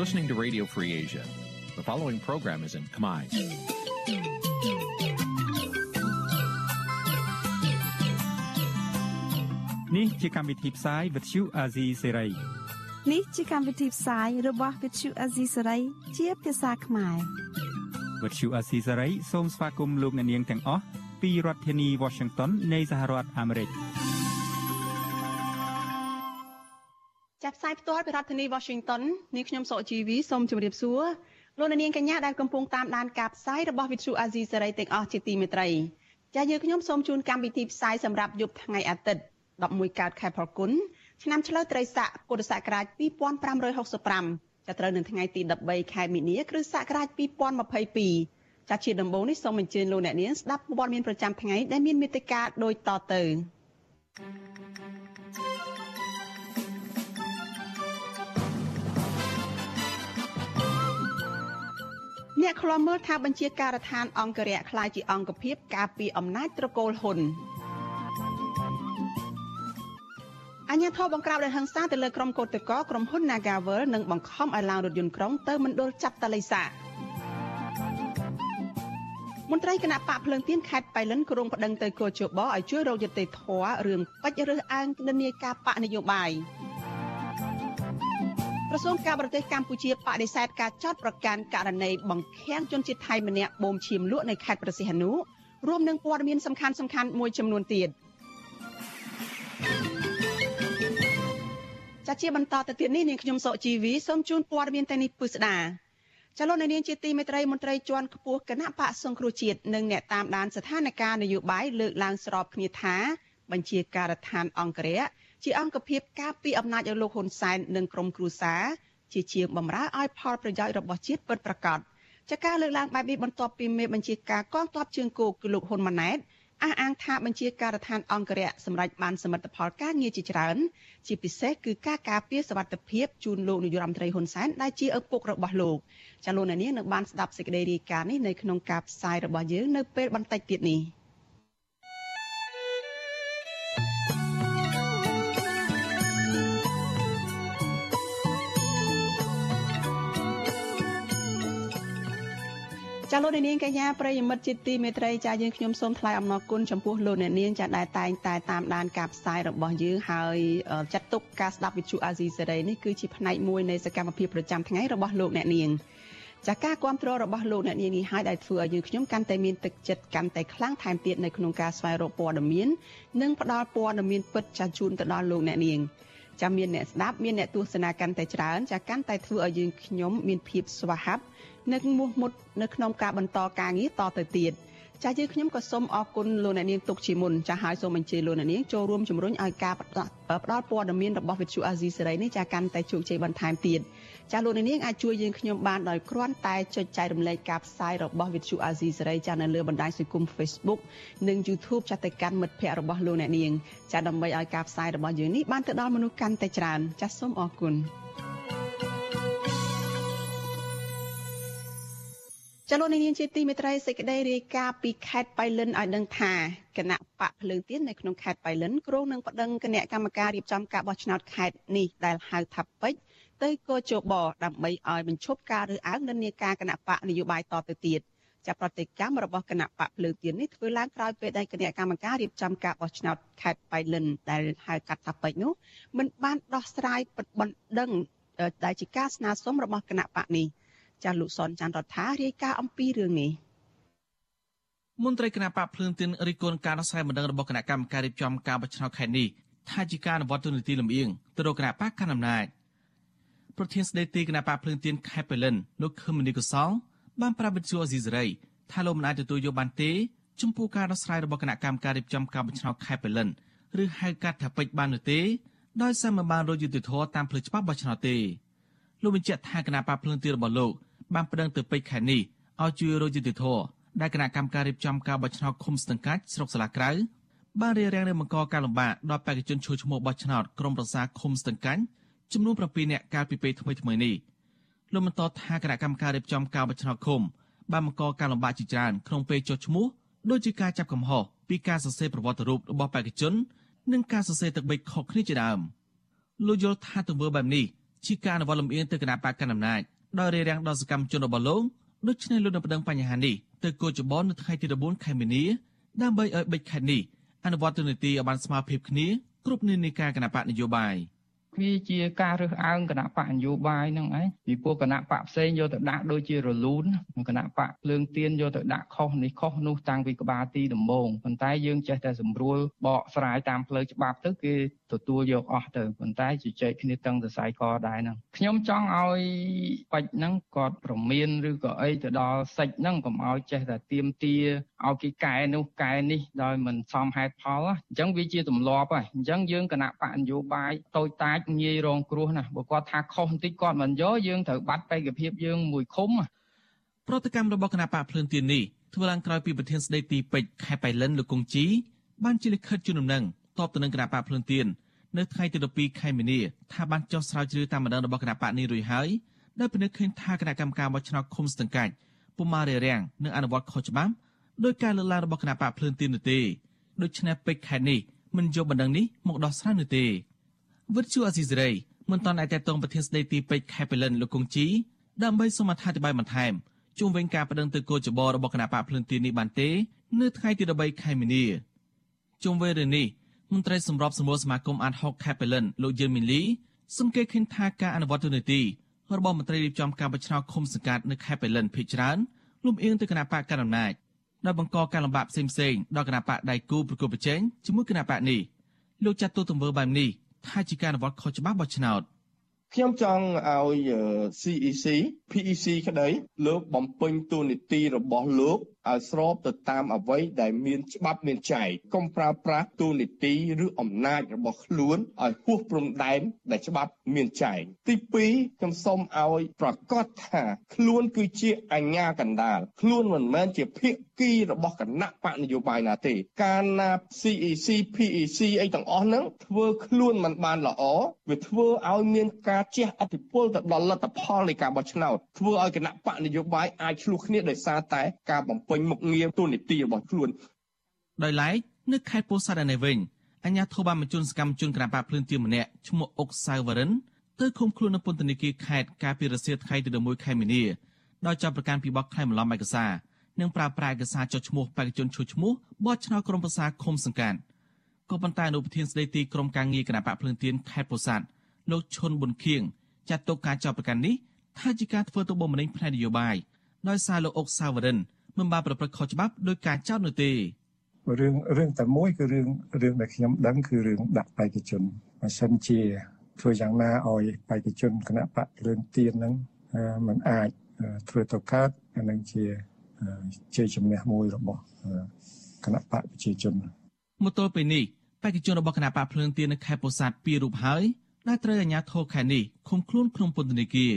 listening to Radio Free Asia. The following program is in Khmer. នេះជាកម្មវិធីផ្សាយ Vuthu Azizi Serai នេះជាកម្មវិធីផ្សាយរបស់ Vuthu Azizi Serai ជាភាសាខ្មែរ Vuthu Azizi Serai សូមស្វាគមន៍លោកអ្នកនាងទាំងអស់ពីរដ្ឋធានី Washington នៃសហរដ្ឋអាមេរិក ផ្សាយផ្ទាល់ពីរដ្ឋធានី Washington នាងខ្ញុំសកជីវីសូមជម្រាបសួរលោកអ្នកនាងកញ្ញាដែលកំពុងតាមដានការផ្សាយរបស់ Vuthu Azizi Serai ទាំងអស់ជាទីមេត្រីចា៎យើងខ្ញុំសូមជូនកម្មវិធីផ្សាយសម្រាប់យប់ថ្ងៃអាទិត្យ11កើតខែផលគុណឆ្នាំឆ្លូវត្រីស័កពុរសករាជ2565ចាប់ត្រូវនៅថ្ងៃទី13ខែមីនាគ្រិស្តសករាជ2022ចាជាដំបូងនេះសូមអញ្ជើញលោកអ្នកនាងស្ដាប់ព័ត៌មានប្រចាំថ្ងៃដែលមានមេត្តាដូចតទៅ អ្នកខ្លាំមើលថាបញ្ជាការដ្ឋានអង្គរៈខ្លាយជាអង្គភាពការពីអំណាចត្រកូលហ៊ុនអញ្ញាធិបបង្ក្រាបដោយហិង្សាទៅលើក្រុមកោតក្រក្រុមហ៊ុន Nagavel និងបង្ខំឲ្យឡើងរថយន្តក្រុងទៅមណ្ឌលចាប់តលិសាមន្ត្រីគណៈបកភ្លើងទៀនខេត្តបៃលិនក្រុងប្តឹងទៅគោជបឲ្យជួយរកយុត្តិធម៌រឿងបាច់រើសអើងនិន្នាការបកនយោបាយ ក្រសួងការបរទេសកម្ពុជាបដិសេធការចោទប្រកាន់ករណីបង្ខាំងជនជាតិថៃម្នាក់បូមឈាមលក់នៅខេត្តប្រសិទ្ធនុរួមនឹងព័ត៌មានសំខាន់ៗមួយចំនួនទៀតចាជាបន្តទៅទៀតនេះនាងខ្ញុំសុកជីវីសូមជូនព័ត៌មានតែនេះពិស្ដាចលនានាងជាទីមេត្រីមន្ត្រីជាន់ខ្ពស់គណៈបកសង្គ្រោះជាតិនិងអ្នកតាមដានស្ថានភាពនយោបាយលើកឡើងស្របគ្នាថាបញ្ជាការដ្ឋានអង្គរៈ ជាអង្គភាពការពីអំណាចឲ្យលោកហ៊ុនសែននិងក្រុមគ្រួសារជាជាងបំរើឲ្យផលប្រយោជន៍របស់ជាតិពិតប្រាកដចាការលើកឡើងបែបនេះបន្ទាប់ពីមេបញ្ជាការកងទ័ពជើងគោកគឺលោកហ៊ុនម៉ាណែតអះអាងថាបញ្ជាការដ្ឋានអង្គរៈសម្រាប់បានសមិទ្ធផលការងារជាច្រើន ជាពិសេសគឺការការពារសវត្ថិភាពជូនលោកនាយរដ្ឋមន្ត្រីហ៊ុនសែនដែលជាឪពុករបស់លោកចាលោកនាងនឹងបានស្ដាប់សេចក្តីរាយការណ៍នេះនៅក្នុងការផ្សាយរបស់យើងនៅពេលបន្តិចទៀតនេះ។ ចាលោកអ្នកនាងកញ្ញាប្រិយមិត្តជាទីមេត្រីចាយើងខ្ញុំសូមថ្លែងអំណរគុណចំពោះលោកអ្នកនាងចាដែលតែងតែតាមដានការផ្សាយរបស់យើងហើយចាត់ទុកការស្ដាប់វិទ្យុអាស៊ីសេរីនេះគឺជាផ្នែកមួយនៃសកម្មភាពប្រចាំថ្ងៃរបស់លោកអ្នកនាងចាការគ្រប់គ្រងរបស់លោកអ្នកនាងនេះហើយដែលធ្វើឲ្យយើងខ្ញុំកាន់តែមានទឹកចិត្តកាន់តែខ្លាំងថែមទៀតនៅក្នុងការស្វែងរកព័ត៌មាននិងផ្តល់ព័ត៌មានពិតចាជូនទៅដល់លោកអ្នកនាងចាំមានអ្នកស្ដាប់មានអ្នកទស្សនាកាន់តែច្រើនចាកាន់តែធ្វើឲ្យយើងខ្ញុំមានភាពស្វាហាប់ និងមោះមុតនៅក្នុងការបន្តការងារតទៅទៀតចាយើងខ្ញុំក៏សូមអរគុណលោកអ្នកនាងទុកជាមុនចាហើយសូមអញ្ជើញលោកអ្នកនាងចូលរួមជំរុញឲ្យការផ្ដល់ព័ត៌មានរបស់វិទ្យុអាស៊ីសេរីនេះចាកាន់តែជោគជ័យបន្ថែមទៀតចាលោកអ្នកនាងអាចជួយយើងខ្ញុំបានដោយគ្រាន់តែចុចចែករំលែកការផ្សាយរបស់វិទ្យុអាស៊ីសេរីចានៅលើបណ្ដាញសង្គម Facebook និង YouTube ចាទៅកាន់មិត្តភ័ក្តិរបស់លោកអ្នកនាងចាដើម្បីឲ្យការផ្សាយរបស់យើងនេះបានទៅដល់មនុស្សកាន់តែច្រើនចាសូមអរគុណ ចលនានាងជាទីមេត្រីសេចក្តីរាយការណ៍ពីខេត្តបៃលិនឲ្យដឹងថាគណៈបកភ្លើងទៀននៅក្នុងខេត្តបៃលិនគ្រោងនឹងប្តឹងគណៈកម្មការរៀបចំការបោះឆ្នោតខេត្តនេះដែលហៅថាពេជ្រទៅកោជបដើម្បីឲ្យបញ្ឈប់ការរើសអើងនិន្នាការគណៈបកនយោបាយតទៅទៀតចាប់ប្រតិកម្មរបស់គណៈបកភ្លើងទៀននេះធ្វើឡើងក្រោយពេលដែលគណៈកម្មការរៀបចំការបោះឆ្នោតខេត្តបៃលិនដែលហៅកាត់ថាពេជ្រនោះមិនបានដោះស្រាយបណ្ដឹងដែលជាការស្នើសុំរបស់គណៈបកនេះ ចាស់លោកសនច័ន្ទរដ្ឋារាយការណ៍អំពីរឿងនេះមន្ត្រីគណៈបកភ្លើងទៀនរិះគន់ការដោះស្រាយបណ្ដឹងរបស់គណៈកម្មការរៀបចំការបោះឆ្នោតខេត្តនេះថាជាការអនុវត្តទូនីតិលំអៀងទៅរកគណៈបកកណ្ដាលអំណាចប្រធានស្ដីទីគណៈបកភ្លើងទៀនខេត្តបេលិនលោកខឹមមនីកុសលបានប្រាប់វិទ្យុអេស៊ីសេរីថាលោកមិនអាចទទួលយកបានទេចំពោះការដោះស្រាយរបស់គណៈកម្មការរៀបចំការបោះឆ្នោតខេត្តបេលិនឬហៅកាត់ថាពេជ្របាននោះទេដោយសារមិនបានរកយុត្តិធម៌តាមផ្លូវច្បាប់បោះឆ្នោតទេលោកបញ្ជាក់ថាគណៈបកភ្លើងទៀនរបស់លោក បានប្តឹងទៅពេជ្រខេត្តនេះឲ្យជួយរកយុត្តិធម៌ដែលគណៈកម្មការរៀបចំការបោះឆ្នោតឃុំស្ទឹងកាច់ស្រុកសាឡាក្រៅបានរៀបរៀងនឹងបង្កការលំបាកដល់បេក្ខជនឈ្មោះឈ្មោះបោះឆ្នោតក្រុមប្រឹក្សាឃុំស្ទឹងកាច់ចំនួន7នាក់កាលពីពេលថ្មីថ្មីនេះលោកបន្តថាគណៈកម្មការរៀបចំការបោះឆ្នោតឃុំបានបង្កការលំបាកជាច្រើនក្នុងពេលចុះឈ្មោះដូចជាការចាប់កំហុសពីការសរសេរប្រវត្តិរូបរបស់បេក្ខជន និងការសរសេរទឹកបិចខុសគ្នាជាដើមលោកយល់ថាទង្វើបែបនេះជាការអនុវត្តលំអៀងទៅគណៈបកកណ្ដាលអំណាច ដោយរារាំងដល់សកម្មជនរបស់លោកដូច្នេះលោកនឹងប្តឹងបញ្ហានេះទៅគូចបននៅថ្ងៃទី14ខែមីនាដើម្បីឲ្យបិចខេត្តនេះអនុវត្តទូនីតិឲ្យបានស្មើភាពគ្នាគ្រប់និន្នាការគណៈបកនយោបាយ។វាជាការរើសអើងគណៈបកនយោបាយហ្នឹងឯងពីព្រោះគណៈបកផ្សេងយកទៅដាក់ដូចជារលូនគណៈបកភ្លើងទៀនយកទៅដាក់ខុសនេះខុសនោះតាំងពីក្បាលទីដំបូងប៉ុន្តែយើងចេះតែសម្រួលបកស្រាយតាមផ្លូវច្បាប់ទៅគេ ទទួលយកអស់ទៅប៉ុន្តែជជែកគ្នាតឹងសរសៃកដែរហ្នឹងខ្ញុំចង់ឲ្យបាច់ហ្នឹងគាត់ប្រមានឬក៏អីទៅដល់សិចហ្នឹងកុំឲ្យចេះតែទៀមទាឲ្យគេកែនោះកែនេះដោយមិនសមហេតុផលអញ្ចឹងវាជាទម្លាប់ហើយអញ្ចឹងយើងគណៈបកនយោបាយតូចតាចងាយរងគ្រោះណាបើគាត់ថាខុសបន្តិចគាត់មិនយកយើងត្រូវបាត់បេក្ខភាពយើងមួយឃុំប្រតិកម្មរបស់គណៈបកភ្លើនទៀននេះធ្វើឡើងក្រោយពីប្រធានស្ដីទីពេជ្រខេបៃលិនលោកគង្ជីបានជាលិខិតជូនដំណឹង តបទៅនឹងគណៈបកភ្លើនទៀននៅថ្ងៃទី12ខែមីនាថាបានចុះស្រាវជ្រាវតាមម្ដងរបស់គណៈបកនេះរួចហើយដោយពិនិត្យឃើញថាគណៈកម្មការបោះឆ្នោតឃុំស្ទឹងកាច់ពុំបានរារាំងនឹងអនុវត្តខុសច្បាប់ដោយការលើកឡើងរបស់គណៈបកភ្លើនទៀននោះទេដូច្នេះពេជ្រខេត្តនេះមិនយកបណ្ដឹងនេះមកដោះស្រាយនោះទេវិទ្យុអស៊ីសេរីមិនតន់អាចតតងប្រធានស្ដីទីពេជ្រខេបលិនលោកគង្ជីដើម្បីសូមអធិប្បាយបន្ថែមជុំវិញការបដិងទៅគោចបរបស់គណៈបកភ្លឹងទីនេះបានទេ នៅថ្ងៃទី13ខែមីនាជុំវិញរឿងនេះ មន្ត្រីសម្របសម្រួលសមាគមអាត6ខេបលិនលោកយឺនមីលីសង្កេតឃើញថាការអនុវត្តទូនីតិរបស់មន្ត្រីរៀបចំការបោះឆ្នោតឃុំសង្កាត់នៅខេបលិនភិជាច្រើនលំអៀងទៅគណៈបកកណ្ដាលអំណាចដែលបង្កការលំបាកផ្សេងៗដល់គណៈបកដៃគូប្រគល់ប្រជែងជាមួយគណៈបកនេះលោកចាត់ទុកទង្វើបែបនេះថាជាការអនុវត្តខុសច្បាប់បោះឆ្នោតខ្ញុំចង់ឲ្យ CEC PEC ក្តីលោកបំពេញតួនាទីរបស់លោកឲ្យស្របទៅតាមអ្វីដែលមានច្បាប់មានចែងកុំប្រើប្រាស់ទូនីតិឬអំណាចរបស់ខ្លួនឲ្យហួសព្រំដែនដែលច្បាប់មានចែងទី2ខ្ញុំសូមឲ្យប្រកាសថាខ្លួនគឺជាអញ្ញាកណ្ដាលខ្លួនមិនមែនជាភាគីរបស់គណៈបកនយោបាយណាទេ ការណា CEC PEC អីទាំងអស់ហ្នឹងធ្វើខ្លួនមិនបានល្អវាធ្វើឲ្យមានការជះឥទ្ធិពលទៅដល់លទ្ធផលនៃការបោះឆ្នោតធ្វើឲ្យគណៈបកនយោបាយអាចឆ្លោះគ្នាដោយសារតែការបំពេញមុខងារទូនីតិរបស់ខ្លួនដោយឡែកនៅខេត្តពោធិ៍សាត់ឯនេះវិញអញ្ញាធិបាលបញ្ជូនសកម្មជនក្រាបភ្លើងទៀម្នាក់ឈ្មោះអុកសៅវរិនទៅឃុំខ្លួននៅពន្ធនាគារខេត្តកាលពីរសៀលថ្ងៃទី11ខែមីនាដោយចាប់ប្រកាន់ពីបទក្លែងបន្លំឯកសារនិងប្រើប្រាស់ឯកសារចុះឈ្មោះបេក្ខជនឈួឈ្មោះបោះឆ្នោតក្រុមប្រឹក្សាឃុំសង្កាត់ក៏ប៉ុន្តែអនុប្រធានស្ដីទីក្រុមការងារគណៈបកភ្លើងទៀនខេត្តពោធិ៍សាត់លោកឈុនប៊ុនខៀងចាត់ទុកការចាប់ប្រកាន់នេះថាជាការធ្វើទុកបុកម្នេញផ្នែកនយោបាយដោយសារលោកអុកសាវរិន មិនបានប្រព្រឹត្តខុសច្បាប់ដោយការចោទនោះទេរឿងរឿងតែមួយគឺរឿងរឿងដែលខ្ញុំដឹងគឺរឿងដាក់បេក្ខជនបើសិនជាធ្វើយ៉ាងណាឲ្យបេក្ខជនគណៈបកគ្រឿងទៀនហ្នឹងมันអាចធ្វើទៅកើតអានឹងជាជ័យជំនះមួយរបស់គណៈបកប្រជាជនមកទល់ពេលនេះបេក្ខជនរបស់គណៈបកភ្លើងទៀននៅខេត្តពោធិ៍សាត់ពីររូបហើយដែលត្រូវអាជ្ញាធរខេត្តនេះឃុំខ្លួនក្នុងពន្ធនាគារ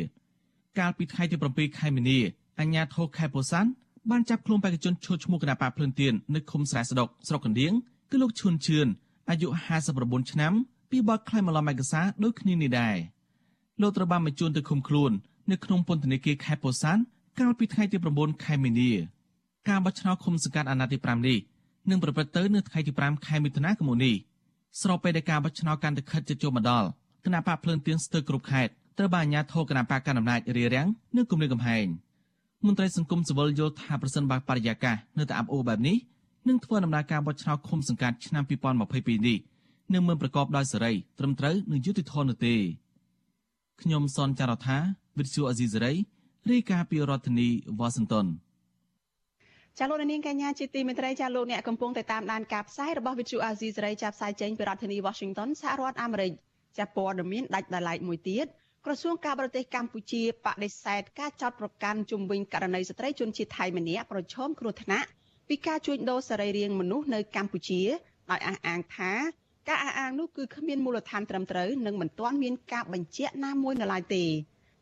កាលពីថ្ងៃទី7ខែមីនាអាជ្ញាធរខេត្តពោធិ៍សាត់ បានចាប់ខ្លួនបេក្ខជនឈួតឈ្មោះគណៈបកភ្លឿនទៀននៅឃុំស្រែស្ដុកស្រុកកណ្ដៀងគឺលោកឈុនឈឿនអាយុ59ឆ្នាំពីបទក្លែងបន្លំឯកសារដូចគ្នានេះដែរលោកត្រូវបានបញ្ជូនទៅឃុំខ្លួននៅក្នុងពន្ធនាគារខេត្តពោធិ៍សាត់កាលពីថ្ងៃទី9ខែមីនាការបោះឆ្នោតឃុំសង្កាត់អាណត្តិទី5នេះនឹងប្រព្រឹត្តទៅនៅថ្ងៃទី5ខែមិថុនាឆ្នាំនេះស្របពេលដែលការបោះឆ្នោតកាន់តែខិតជិតចូលមកដល់គណៈបកភ្លឿនទៀនស្ទើរគ្រប់ខេត្តត្រូវបានអាជ្ញាធរគណៈបកកណ្ដាលអំណាចរារាំងនិងគម្រាមកំហែង។ មន្ត្រីសង្គមស៊ីវិលយល់ថាប្រសិនបើបរិយាកាសនៅតែអាប់អួរបែបនេះនឹងធ្វើដំណើរការបោះឆ្នោតឃុំសង្កាត់ឆ្នាំ2022នេះនឹងមិនប្រកបដោយសេរីត្រឹមត្រូវនិងយុត្តិធម៌នោះទេខ្ញុំសនចាររថាវិទ្យុអេស៊ីសេរីរាយការណ៍ពីរដ្ឋធានីវ៉ាស៊ីនតោនចាលោកនាងកញ្ញាជាទីមេត្រីចាលោកអ្នកកំពុងតែតាមដានការផ្សាយរបស់វិទ្យុអាស៊ីសេរីចាប់ផ្សាយចេញពីរដ្ឋធានី Washington សហរដ្ឋអាមេរិកចាព័ត៌មានដាច់ដោយឡែកមួយទៀត ក្រសួងការបរទេសកម្ពុជាបដិសេធការចោទប្រកាន់ជំវិញករណីស្ត្រីជនជាតិថៃម្នាក់ប្រឈមគ្រោះថ្នាក់ពីការជួញដូរសរីរាង្គមនុស្សនៅកម្ពុជាដោយអះអាងថាការអះអាងនោះគឺគ្មានមូលដ្ឋានត្រឹមត្រូវនិងមិនទាន់មានការបញ្ជាក់ណាមួយនៅឡើយទេ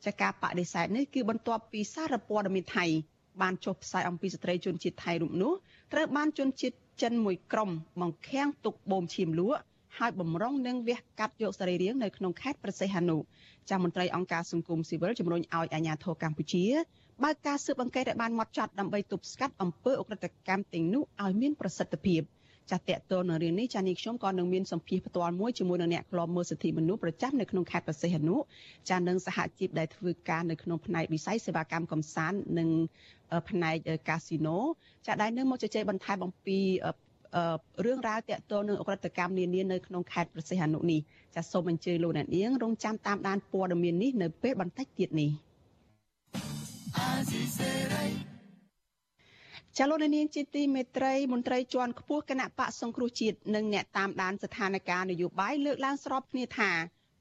ចាការបដិសេធនេះគឺបន្ទាប់ពីសារព័ត៌មានថៃបានចុះផ្សាយអំពីស្ត្រីជនជាតិថៃរូបនោះត្រូវបានជនជាតិចិនមួយក្រុមបង្ខាំងទុកបូមឈាមលក់ ហើយបំរុងនឹងវះកាត់យកសរីរាង្គនៅក្នុងខេត្តប្រសេះហនុចាស់មន្ត្រីអង្គការសង្គមស៊ីវិលជំរុញឲ្យអាជ្ញាធរកម្ពុជាបើកការស៊ើបអង្កេតឲ្យបានម៉ត់ចត់ដើម្បីទប់ស្កាត់អំពើអ ுக ្រិតកម្មទាំងនោះឲ្យមានប្រសិទ្ធភាពចាតតទៅនៅរឿងនេះចានេះខ្ញុំក៏នឹងមានសម្ភារផ្ទាល់មួយជាមួយនឹងអ្នកក្លំមើលសិទ្ធិមនុស្សប្រចាំនៅក្នុងខេត្តប្រសិទ្ធនុចានឹងសហជីពដែលធ្វើការនៅក្នុងផ្នែកវិស័យសេវាកម្មកំសាន្តនិងផ្នែកកាស៊ីណូចាដែលនឹងមកជជែកបន្ថែមអំពី រឿងរ៉ាវតាក់ទងនឹងអក្រិតកម្មនានានៅក្នុងខេត្តប្រសិទ្ធនុនេះចាសូមអញ្ជើញលោកអ្នកនាងរងចាំតាមដានព័ត៌មាននេះនៅពេលបន្តិចទៀតនេះចលនានាងជាទីមេត្រីមន្ត្រីជាន់ខ្ពស់គណៈបកសង្គ្រោះជាតិនិងអ្នកតាមដានស្ថានភាពនយោបាយលើកឡើងស្របគ្នាថា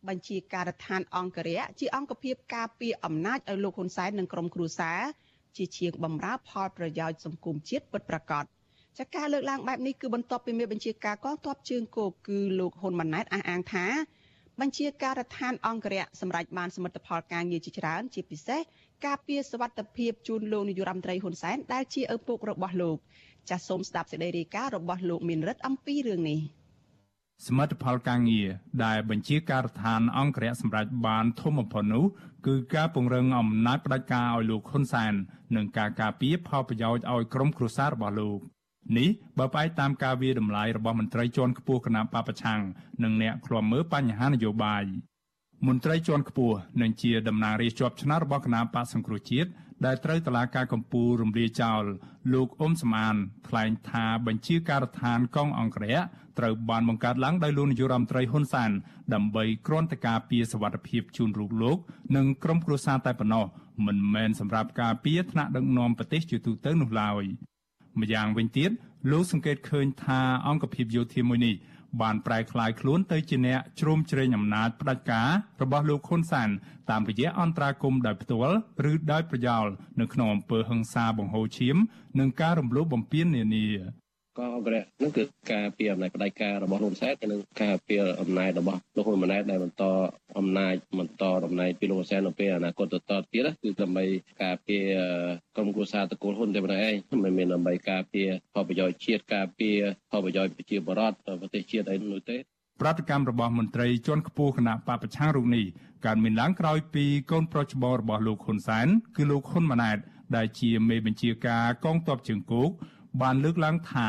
បញ្ជាការដ្ឋានអង្គរៈជាអង្គភាពការពារអំណាចឲ្យលោកហ៊ុនសែននិងក្រុមគ្រួសារជាជាងបំរើផលប្រយោជន៍សង្គមជាតិពិតប្រាកដ ចាការលើកឡើងបែបនេះគឺបន្ទាប់ពីមេបញ្ជាការកងទ័ពជើងគោកគឺលោកហ៊ុនម៉ាណែតអះអាងថាបញ្ជាការដ្ឋានអង្គរៈសម្រាប់បានសមិទ្ធផលការងារជាច្រើនជាពិសេសការពារសวัสดิភាពជូនលោកនាយរដ្ឋមន្ត្រីហ៊ុនសែនដែលជាឪពុករបស់លោកចាសសូមស្ដាប់សេចក្តីរាយការណ៍របស់លោកមានរិទ្ធអំពីរឿងនេះសមិទ្ធផលការងារដែលបញ្ជាការដ្ឋានអង្គរៈសម្រាប់បានធំបំផុតនោះគឺការពង្រឹងអំណាចផ្ដាច់ការឲ្យលោកហ៊ុនសែននិងការការពារផលប្រយោជន៍ឲ្យក្រុមគ្រួសាររបស់លោក នេះបើផ្អែកតាមការវាតម្លៃរបស់មន្ត្រីជាន់ខ្ពស់គណៈបពប្រឆាំងនិងអ្នកឃ្លាំមើលបញ្ហានយោបាយមន្ត្រីជាន់ខ្ពស់និងជាតំណាងរាស្ត្រជាប់ឆ្នោតរបស់គណៈបកសង្គ្រោះជាតិដែលត្រូវតឡាការកម្ពុជារំលាយចោលលោកអ៊ុំសំអានថ្លែងថាបញ្ជាការដ្ឋានកងអង្គរៈត្រូវបានបង្កើតឡើងដោយលោកនាយករដ្ឋមន្ត្រីហ៊ុនសែនដើម្បីគ្រាន់តែការពារសវត្ថិភាពជូនរូបលោក និងក្រុមគ្រួសារតែប៉ុណ្ណោះមិនមែនសម្រាប់ការពារថ្នាក់ដឹកនាំប្រទេសជាទូទៅនោះឡើយ ម្យ៉ាងវិញទៀតលោកសង្កេតឃើញថាអង្គភាពយោធាមួយនេះបានប្រែក្លាយខ្លួនទៅជាអ្នកជ្រោមជ្រែងអំណាចផ្ដាច់ការរបស់លោកហ៊ុនសានតាមរយៈអន្តរាគមដោយផ្ទាល់ឬដោយប្រយោលនៅក្នុងអំពើហិង្សាបង្ហូរឈាម និងការរំលោភបំពាននានា កងអក្សរនឹងគឺការពីអំណាចផ្ដាច់ការរបស់លោកសែននិងការពីអំណាចរបស់លោកហ៊ុនម៉ាណែតដែលបន្តអំណាចបន្តតំណែងពីលោកសែននៅពេលអនាគតទៅទៀតគឺដើម្បីការពីក្រុមគូសាតកូលហ៊ុនតែប៉ុណ្ណេះឯងមិនមែនដើម្បីការពីផលប្រយោជន៍ជាតិការពីផលប្រយោជន៍ប្រជាពលរដ្ឋប្រទេសជាតិអីនោះទេប្រតិកម្មរបស់មន្ត្រីជាន់ខ្ពស់គណៈបពប្រឆាំងរូបនេះកើតមានឡើងក្រោយពីកូនប្រុសច្បងរបស់លោកហ៊ុនសែនគឺលោកហ៊ុនម៉ាណែតដែលជាមេបញ្ជាការកងទ័ពជើងគោក បានលើកឡើងថា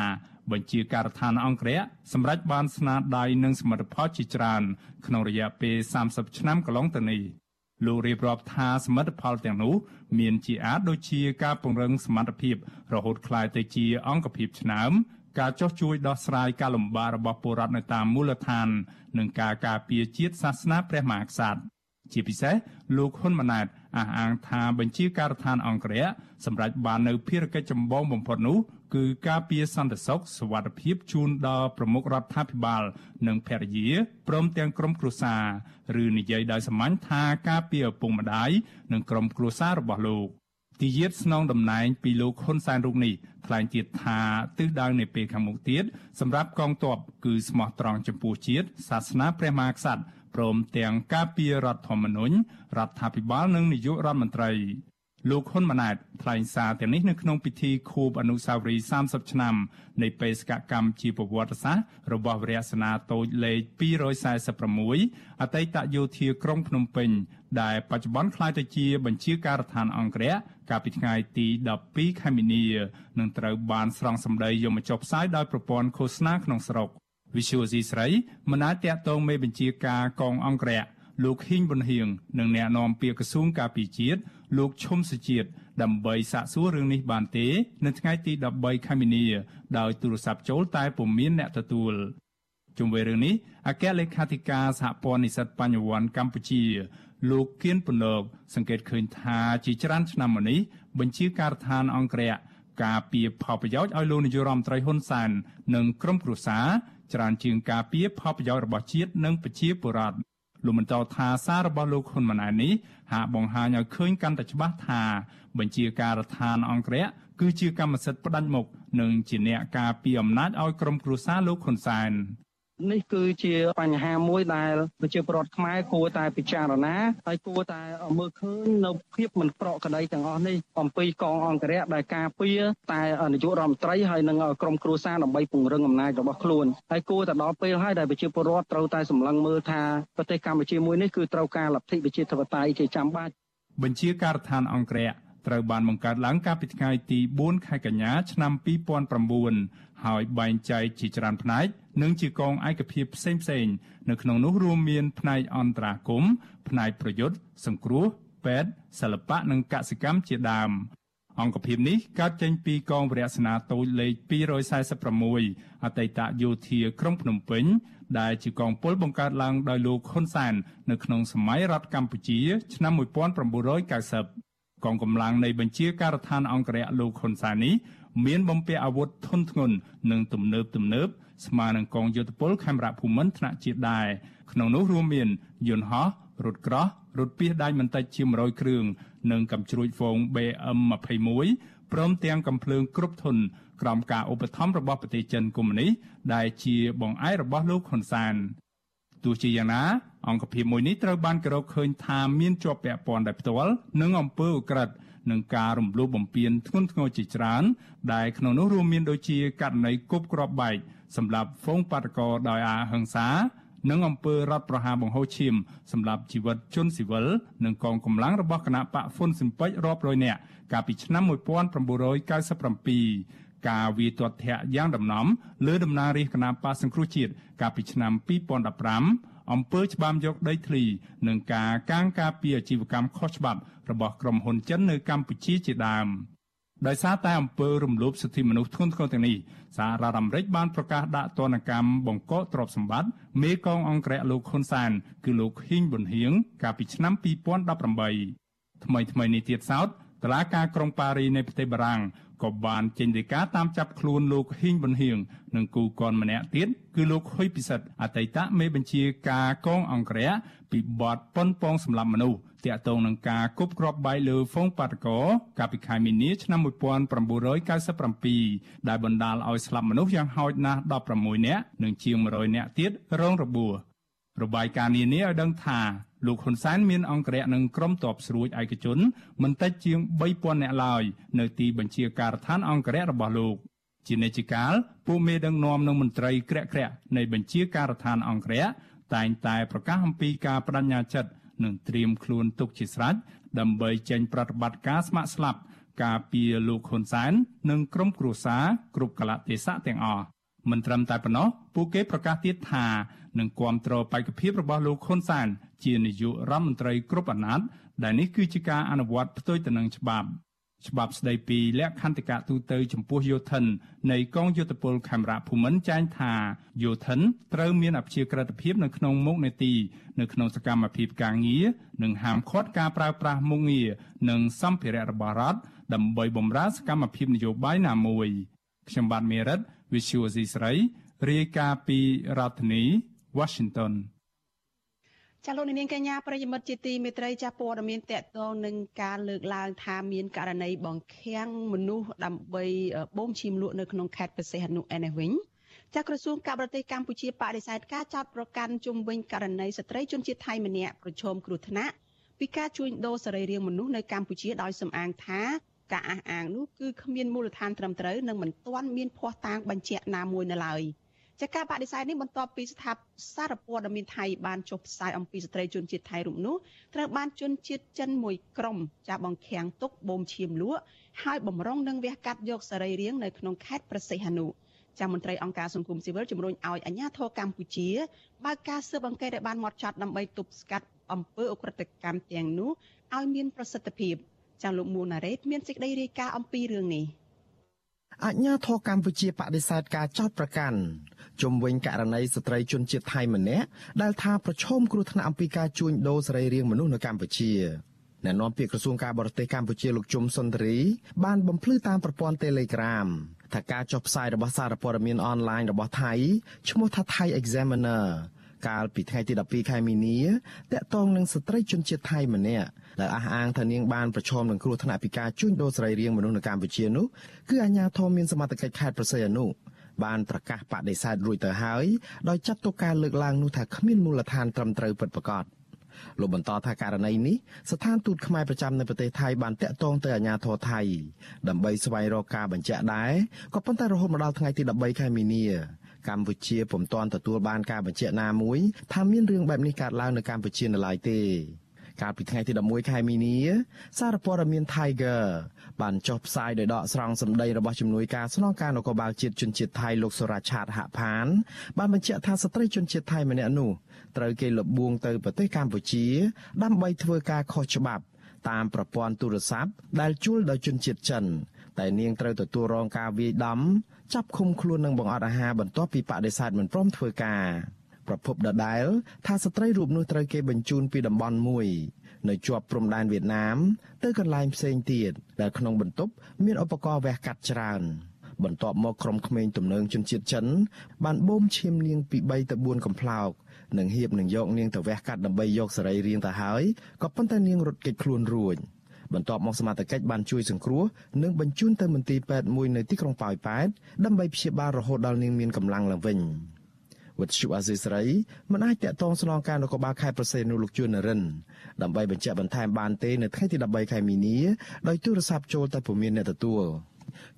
បញ្ជាការដ្ឋានអង្គរៈសម្រាប់បានស្នាដៃនិងសមិទ្ធផលជាច្រើនក្នុងរយៈពេល30ឆ្នាំកន្លងទៅនេះលោករៀបរាប់ថាសមិទ្ធផលទាំងនោះមានជាអាចដូចជាការពង្រឹងសមត្ថភាពរហូតក្លាយទៅជាអង្គភាពឆ្នើមការចោះជួយដោះស្រាយការលំបាករបស់ពលរដ្ឋនៅតាមមូលដ្ឋាន និងការការពារជាតិសាសនាព្រះមហាក្សត្រជាពិសេសលោកហ៊ុនម៉ាណែតអះអាងថាបញ្ជាការដ្ឋានអង្គរៈសម្រាប់បាននៅភារកិច្ចចម្បងបំផុតនោះ គឺការពារសន្តិសុខសวัสดิភាពជូនដល់ប្រមុខរដ្ឋាភិបាលនិងភរិយាព្រមទាំងក្រុមគ្រួសារឬនិយាយដោយសាមញ្ញថាការពារឪពុកម្ដាយនិងក្រុមគ្រួសាររបស់លោកទីយាតស្នងតំណែងពីលោកហ៊ុនសែនរូបនេះថ្លែងទៀតថាទិសដៅនៃពេលខាងមុខទៀតសម្រាប់កងទ័ពគឺស្មោះត្រង់ចំពោះជាតិសាសនាព្រះមហាក្សត្រព្រមទាំងការពាររដ្ឋធម្មនុញ្ញរដ្ឋាភិបាលនិងនាយករដ្ឋមន្ត្រី លោកហ៊ុនម៉ាណែតថ្លែងសារទាំងនេះនៅក្នុងពិធីខួបអនុស្សាវរីយ៍30ឆ្នាំនៃបេសកកម្មជាប្រវត្តិសាស្ត្ររបស់វរៈសេនាតូចលេខ246អតីតយោធាក្រុងភ្នំពេញ ដែលបច្ចុប្បន្នក្លាយទៅជាបញ្ជាការដ្ឋានអង្គរៈកាលពីថ្ងៃទី12ខែមីនានឹងត្រូវបានស្រង់សម្ដីយកមកចុះផ្សាយដោយប្រព័ន្ធឃោសនាក្នុងស្រុកវិសុវស៊ីស្រីមិនអាចតាក់ទងមេបញ្ជាការកងអង្គរៈ លោកហ៊ីងប៊ុនហៀងនិងអ្នកនាំពាក្យក្រសួងការពារជាតិលោកឈុំសុជាតិដើម្បីសាកសួររឿងនេះបានទេ នៅថ្ងៃទី13ខែមីនា ដោយទូរស័ព្ទចូលតែពុំមានអ្នកទទួលជុំវិញរឿងនេះអគ្គលេខាធិការសហព័ន្ធនិស្សិតបញ្ញវន្តកម្ពុជា លោកគៀនពន្លកសង្កេតឃើញថាជាច្រើនឆ្នាំមកនេះបញ្ជាការដ្ឋានអង្គរៈការពីផលប្រយោជន៍ឲ្យលោកនាយរដ្ឋមន្ត្រីហ៊ុនសែននិងក្រុមគ្រួសារច្រើនជាងការពីផលប្រយោជន៍របស់ជាតិនិងប្រជាពលរដ្ឋ លោកបន្តថាសាររបស់លោកហ៊ុនម៉ាណែតនេះហាក់បង្ហាញឲ្យឃើញកាន់តែច្បាស់ថាបញ្ជាការដ្ឋានអង្គរៈគឺជាកម្មសិទ្ធិផ្ដាច់មុខនិងជាអ្នកការពារអំណាចឲ្យក្រុមគ្រួសារលោកហ៊ុនសែន នេះគឺជាបញ្ហាមួយដែលប្រជាពលរដ្ឋខ្មែរគួរតែពិចារណាហើយគួរតែមើលឃើញនៅភាពមិនប្រក្រតីទាំងអស់នេះអំពីកងអង្គរៈដែលការពារតែនាយករដ្ឋមន្ត្រីហើយនិងក្រុមគ្រួសារដើម្បីពង្រឹងអំណាចរបស់ខ្លួនហើយគួរតែដល់ពេលហើយដែលប្រជាពលរដ្ឋត្រូវតែសម្លឹងមើលថាប្រទេសកម្ពុជាមួយនេះគឺត្រូវការលទ្ធិប្រជាធិបតេយ្យជាចាំបាច់បញ្ជាការដ្ឋានអង្គរៈ ត្រូវបានបង្កើតឡើងកាលពីថ្ងៃទី4ខែកញ្ញាឆ្នាំ2009ហើយបែងចែកជាច្រើនផ្នែកនិងជាកងឯកភាពផ្សេងៗនៅក្នុងនោះរួមមានផ្នែកអន្តរាគមន៍ផ្នែកប្រយុទ្ធសង្គ្រោះពេទ្យសិល្បៈនិងកសិកម្មជាដើមអង្គភាពនេះកើតចេញពីកងវរៈសេនាតូចលេខ246អតីតយោធាក្រុងភ្នំពេញ ដែលជាកងពលបង្កើតឡើងដោយលោកហ៊ុនសែននៅក្នុងសម័យរដ្ឋកម្ពុជា ឆ្នាំ1990 កងកម្លាំងនៃបញ្ជាការដ្ឋានអង្គរៈលោកហ៊ុនសែននេះមានបំពាក់អាវុធធុនធ្ងន់និងទំនើបទំនើបស្មើនឹងកងយោធពលខេមរៈភូមិន្ទថ្នាក់ជាតិដែរក្នុងនោះរួមមានយន្តហោះរថក្រោះរថពាសដាច់មិនតិចជា100គ្រឿងនិងកំជ្រួចហ្វូង BM21 ព្រមទាំងកំភ្លើងគ្រប់ធុនក្រោមការឧបត្ថម្ភរបស់ប្រទេសចិនកុម្មុយនីសដែលជាបងឯករបស់លោកហ៊ុនសានទោះជាយ៉ាងណា អង្គភាពមួយនេះត្រូវបានគេរកឃើញថាមានជាប់ពាក់ព័ន្ធដោយផ្ទាល់នឹងអំពើឧក្រិដ្ឋនិងការរំលោភបំពានធ្ងន់ធ្ងរជាច្រើន ដែលក្នុងនោះរួមមានដូចជាករណីគប់គ្រាប់បែកសម្រាប់ហ្វូងបាតកោដោយអាហិង្សានិងអំពើរដ្ឋប្រហារបង្ហូរឈាមសម្រាប់ជីវិតជនស៊ីវិលនិងកងកម្លាំងរបស់គណៈបកហ្វុនស៊ិមពេចរាប់រយនាក់កាលពីឆ្នាំ1997ការវាយទាត់ធាក់យ៉ាងដំណំលើដំណើររាជគណៈបកសង្គ្រោះជាតិកាលពីឆ្នាំ2015 អំពើច្បាមយកដីធ្លីនិងការកាងការពារអាជីវកម្មខុសច្បាប់របស់ក្រុមហ៊ុនចិននៅកម្ពុជាជាដើមដោយសារតែអំពើរំលោភសិទ្ធិមនុស្សធ្ងន់ធ្ងរទាំងនេះសហរដ្ឋអាមេរិកបានប្រកាសដាក់ទណ្ឌកម្មបង្កកទ្រព្យសម្បត្តិមេកងអង្គរៈលោកហ៊ុនសាន គឺលោកហ៊ីងប៊ុនហៀងកាលពីឆ្នាំ2018ថ្មីថ្មីនេះទៀតសោតតឡាការក្រុងប៉ារីនៃប្រទេសបារាំង ក៏បានចេញដីកាតាមចាប់ខ្លួនលោកហ៊ីងប៊ុនហៀងនិងគូកនម្នាក់ទៀតគឺលោកហ៊ុយពិសិដ្ឋអតីតមេបញ្ជាការកងអង្គរៈពីបទប៉ុនប៉ងសម្លាប់មនុស្សតាក់ទងនឹងការគប់គ្រាប់បែកលើហ្វូងប៉ាតកោកាលពីខែមីនាឆ្នាំ1997ដែលបណ្ដាលឲ្យស្លាប់មនុស្សយ៉ាងហោចណាស់16នាក់និងជាង100នាក់ទៀតរងរបួស របាយការណ៍នានាឲ្យដឹងថាលោកហ៊ុនសែនមានអង្គរៈនិងក្រុមទ័ពស្រួចឯកជនមិនតិចជាង3000នាក់ឡើយនៅទីបញ្ជាការដ្ឋានអង្គរៈរបស់លោកជានិច្ចកាលពួកមេដឹកនាំនិងមន្ត្រីក្រាក់ក្រាក់នៃបញ្ជាការដ្ឋានអង្គរៈតែងតែប្រកាសអំពីការបដិញ្ញាចិត្តនិងត្រៀមខ្លួនទុកជាស្រេចដើម្បីចេញប្រតិបត្តិការស្ម័គ្រស្លាប់ការពារលោកហ៊ុនសែននិងក្រុមគ្រួសារគ្រប់កលៈទេសៈទាំងអស់មិនត្រឹមតែប៉ុណ្ណោះពួកគេប្រកាសទៀតថា នឹងគ្រប់គ្រងបេក្ខភាពរបស់លោកហ៊ុនសែនជានាយករដ្ឋមន្ត្រីគ្រប់អាណត្តិដែលនេះគឺជាការអនុវត្តផ្ទុយទៅនឹងច្បាប់ច្បាប់ស្តីពីលក្ខន្តិកៈទូទៅចំពោះយោធិននៃកងយោធពលខេមរៈភូមិន្ទចែងថាយោធិនត្រូវមានអព្យាក្រឹតភាពនៅក្នុងមុខនេតិនៅក្នុងសកម្មភាពការងារនិងហាមឃាត់ការប្រើប្រាស់មុខងារនិងសម្ភារៈរបស់រដ្ឋដើម្បីបម្រើសកម្មភាពនយោបាយណាមួយខ្ញុំបាទមេរិត Visual C ស្រីរាយការណ៍ពីរដ្ឋធានី Washington ចាលោកនាងកញ្ញាប្រិយមិត្តជាទីមេត្រីចាព័ត៌មានតកតងនឹងការលើកឡើងថាមានករណីបង្ខាំងមនុស្សដើម្បីបូមឈាមលក់នៅក្នុងខេត្តប្រសេះអនុឯនេះវិញចាក្រសួងការបរទេសកម្ពុជាបដិសេធការចោទប្រកាន់ជំវិញករណីស្ត្រីជនជាតិថៃម្នាក់ប្រឈមគ្រោះថ្នាក់ពីការជួញដូរសរីរាង្គមនុស្សនៅកម្ពុជាដោយសំអាងថាការអះអាងនោះគឺគ្មានមូលដ្ឋានត្រឹមត្រូវនិងមិនទាន់មានភ័ស្តុតាងបញ្ជាក់ណាមួយនៅឡើយ។ ចាការបដិសេធនេះបន្ទាប់ពីស្ថាបសារព័ត៌មានថៃបានចុះផ្សាយអំពីស្ត្រីជនជាតិថៃរូបនោះត្រូវបានជនជាតិចិនមួយក្រុមចាបង្ខាំងទុកបូមឈាមលក់ហើយបំរុងនឹងវះកាត់យកសរីរាង្គនៅក្នុងខេត្តប្រសិទ្ធនុចាំមន្ត្រីអង្គការសង្គមស៊ីវិលជំរុញឲ្យអាជ្ញាធរកម្ពុជាបើកការស៊ើបអង្កេតឲ្យបានម៉ត់ចត់ដើម្បីទប់ស្កាត់អំពើអ ுக ្រិតកម្មទាំងនោះឲ្យមានប្រសិទ្ធភាពចាលោកមួណារ៉េតមានសេចក្តីរាយការណ៍អំពីរឿងនេះ អញ្ញាធរកម្ពុជាបដិសេធការចោទប្រកាន់ជំវិញករណីស្ត្រីជនជាតិថៃម្នាក់ដែលថាប្រឈមគ្រោះថ្នាក់អំពីការជួញដូរសរីរាង្គមនុស្សនៅកម្ពុជាអ្នកនាំពាក្យក្រសួងការបរទេសកម្ពុជាលោកជុំសុនទ្រី បានបំភ្លឺតាមប្រព័ន្ធ Telegram ថាការចុះផ្សាយរបស់សារព័ត៌មានអនឡាញរបស់ថៃឈ្មោះថា Thai Examiner កាលពីថ្ងៃទី12ខែមីនាតាក់ទងនឹងស្ត្រីជនជាតិថៃម្នាក់ដែលអះអាងថានាងបានប្រឈមនឹងគ្រោះថ្នាក់ពីការជួញដូរសរីរាង្គមនុស្សនៅកម្ពុជានោះគឺអាជ្ញាធរមានសមត្ថកិច្ចខេត្តប្រស័យអនុបានប្រកាសបដិសេធរួចទៅហើយដោយចាត់ទុកការលើកឡើងនោះថាគ្មានមូលដ្ឋានត្រឹមត្រូវពិតប្រាកដលោកបន្តថាករណីនេះស្ថានទូតខ្មែរប្រចាំនៅប្រទេសថៃបានតាក់ទងទៅអាជ្ញាធរថៃដើម្បីស្វែងរកការបញ្ជាក់ដែរក៏ប៉ុន្តែរហូតមកដល់ថ្ងៃទី13ខែមីនា កម្ពុជាពុំទាន់ទទួលបានការបញ្ជាក់ណាមួយថាមានរឿងបែបនេះកើតឡើងនៅកម្ពុជានៅឡើយទេកាលពីថ្ងៃទី11ខែមីនាសារព័ត៌មាន Tiger បានចុះផ្សាយដោយដកស្រង់សម្ដីរបស់ជំនួយការស្នងការនគរបាលជាតិជនជាតិថៃលោកសុរាឆាតហផានបានបញ្ជាក់ថាស្ត្រីជនជាតិថៃម្នាក់នោះត្រូវគេលបួងទៅប្រទេសកម្ពុជា ដើម្បីធ្វើការខុសច្បាប់តាមប្រព័ន្ធទូរស័ព្ទដែលជួលដោយជនជាតិចិនតែនាងត្រូវទទួលរងការវាយដំ ចាប់ឃុំខ្លួននិងបង្អត់អាហារបន្ទាប់ពីបដិសេធមិនព្រមធ្វើការប្រពន្ធដដែល ថាស្ត្រីរូបនោះត្រូវគេបញ្ជូនពីតំបន់មួយ នៅជាប់ព្រំដែនវៀតណាម ទៅកន្លែងផ្សេងទៀតដែលក្នុងបន្ទប់មានឧបករណ៍វះកាត់ច្រើនបន្ទាប់មកក្រុមក្មេងទំនើងជនជាតិចិន បានបូមឈាមនាងពី3ទៅ4កំប្លោកនិងហៀបនឹងយកនាងទៅវះកាត់ដើម្បីយកសេរីរាង្គទៅហើយក៏ប៉ុន្តែនាងរត់គេចខ្លួនរួច បន្ទាប់មកសមត្ថកិច្ចបានជួយសង្គ្រោះនិងបញ្ជូនទៅមន្ទីរពេទ្យមួយនៅទីក្រុងប៉ោយប៉ែតដើម្បីព្យាបាលរហូតដល់នាងមានកម្លាំងឡើងវិញវិទ្យុអាស៊ីសេរីមិនអាចតាក់ទងស្នងការនគរបាលខេត្តប្រសេនុលោកជួននរិនដើម្បីបញ្ជាក់បន្ថែមបានទេនៅថ្ងៃទី13ខែមីនាដោយទូរស័ព្ទចូលតែពុំមានអ្នកទទួល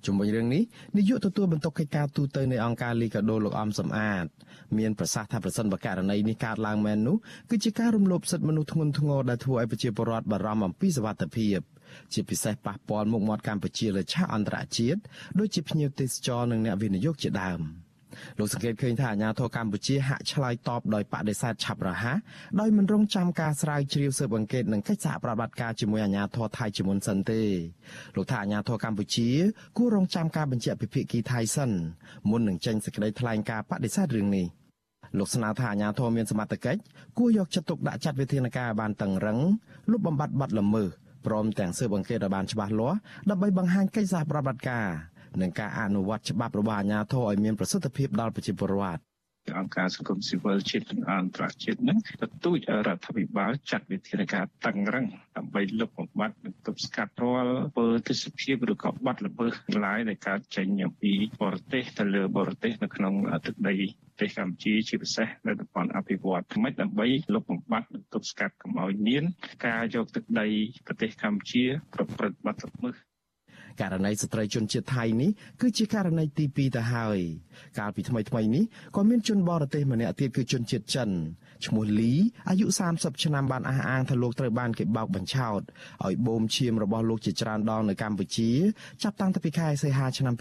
ជំវិញរឿងនេះនាយកទទួលបន្ទុកកិច្ចការទូតនៃអង្គការលីកាដូលោកអំសំអាតមានប្រសាសន៍ថាប្រសិនបើករណីនេះកើតឡើងមែននោះគឺជាការរំលោភសិទ្ធិមនុស្សធ្ងន់ធ្ងរដែលធ្វើឲ្យប្រជាពលរដ្ឋបារម្ភអំពីសុវត្ថិភាពជាពិសេសប៉ះពាល់មុខមាត់កម្ពុជាលើឆាកអន្តរជាតិដូចជាភ្ញៀវទេសចរនិងអ្នកវិនិយោគជាដើម។ លោកសង្កេតឃើញថាអាញាធរកម្ពុជាហាក់ឆ្លើយតបដោយបដិសេធឆាប់រហ័សដោយមិនរងចាំការស្រាវជ្រាវស៊ើបអង្កេតនិងកិច្ចសហប្រតិបត្តិការជាមួយអាញាធរថៃជាមុនសិនទេលោកថាអាញាធរកម្ពុជាគួររងចាំការបញ្ជាក់ពីភាគីថៃសិនមុននឹងចេញសេចក្តីថ្លែងការណ៍បដិសេធរឿងនេះលោកស្នើថាអាញាធរមានសមត្ថកិច្ចគួរយកចិត្តទុកដាក់ចាត់វិធានការបានតឹងរឹងលុបបំបាត់បទល្មើសព្រមទាំងស៊ើបអង្កេតឲ្យបានច្បាស់លាស់ដើម្បីបង្ហាញកិច្ចសហប្រតិបត្តិការ និងការអនុវត្តច្បាប់របស់អាជ្ញាធរឲ្យមានប្រសិទ្ធភាពដល់ប្រជាពលរដ្ឋអង្គការសង្គមស៊ីវិលជាតិនិងអន្តរជាតិនឹងទទូចឲ្យរដ្ឋាភិបាលចាត់វិធានការតឹងរឹងដើម្បីលុបបំបាត់និងទប់ស្កាត់រាល់ពលទេសភាពឬក៏បាត់ល្មើសឡាយដែលកើតចេញអំពីបរទេសទៅលើបរទេសនៅក្នុងទឹកដីប្រទេសកម្ពុជាជាពិសេសនៅតំបន់អភិវឌ្ឍថ្មីដើម្បីលុបបំបាត់និងទប់ស្កាត់កុំឲ្យមាន ការយកទឹកដីប្រទេសកម្ពុជាប្រព្រឹត្តបាត់ល្មើស ករណីស្ត្រីជនជាតិថៃនេះគឺជាករណីទី2ទៅហើយ កាលពីថ្មីថ្មីនេះក៏មានជនបរទេសម្នាក់ទៀតគឺជនជាតិចិនឈ្មោះលីអាយុ30ឆ្នាំបានអះអាងថាលោកត្រូវបានគេបោកបញ្ឆោតឲ្យបូមឈាមរបស់លោកជាច្រើនដងនៅកម្ពុជាចាប់តាំងពីខែសីហាឆ្នាំ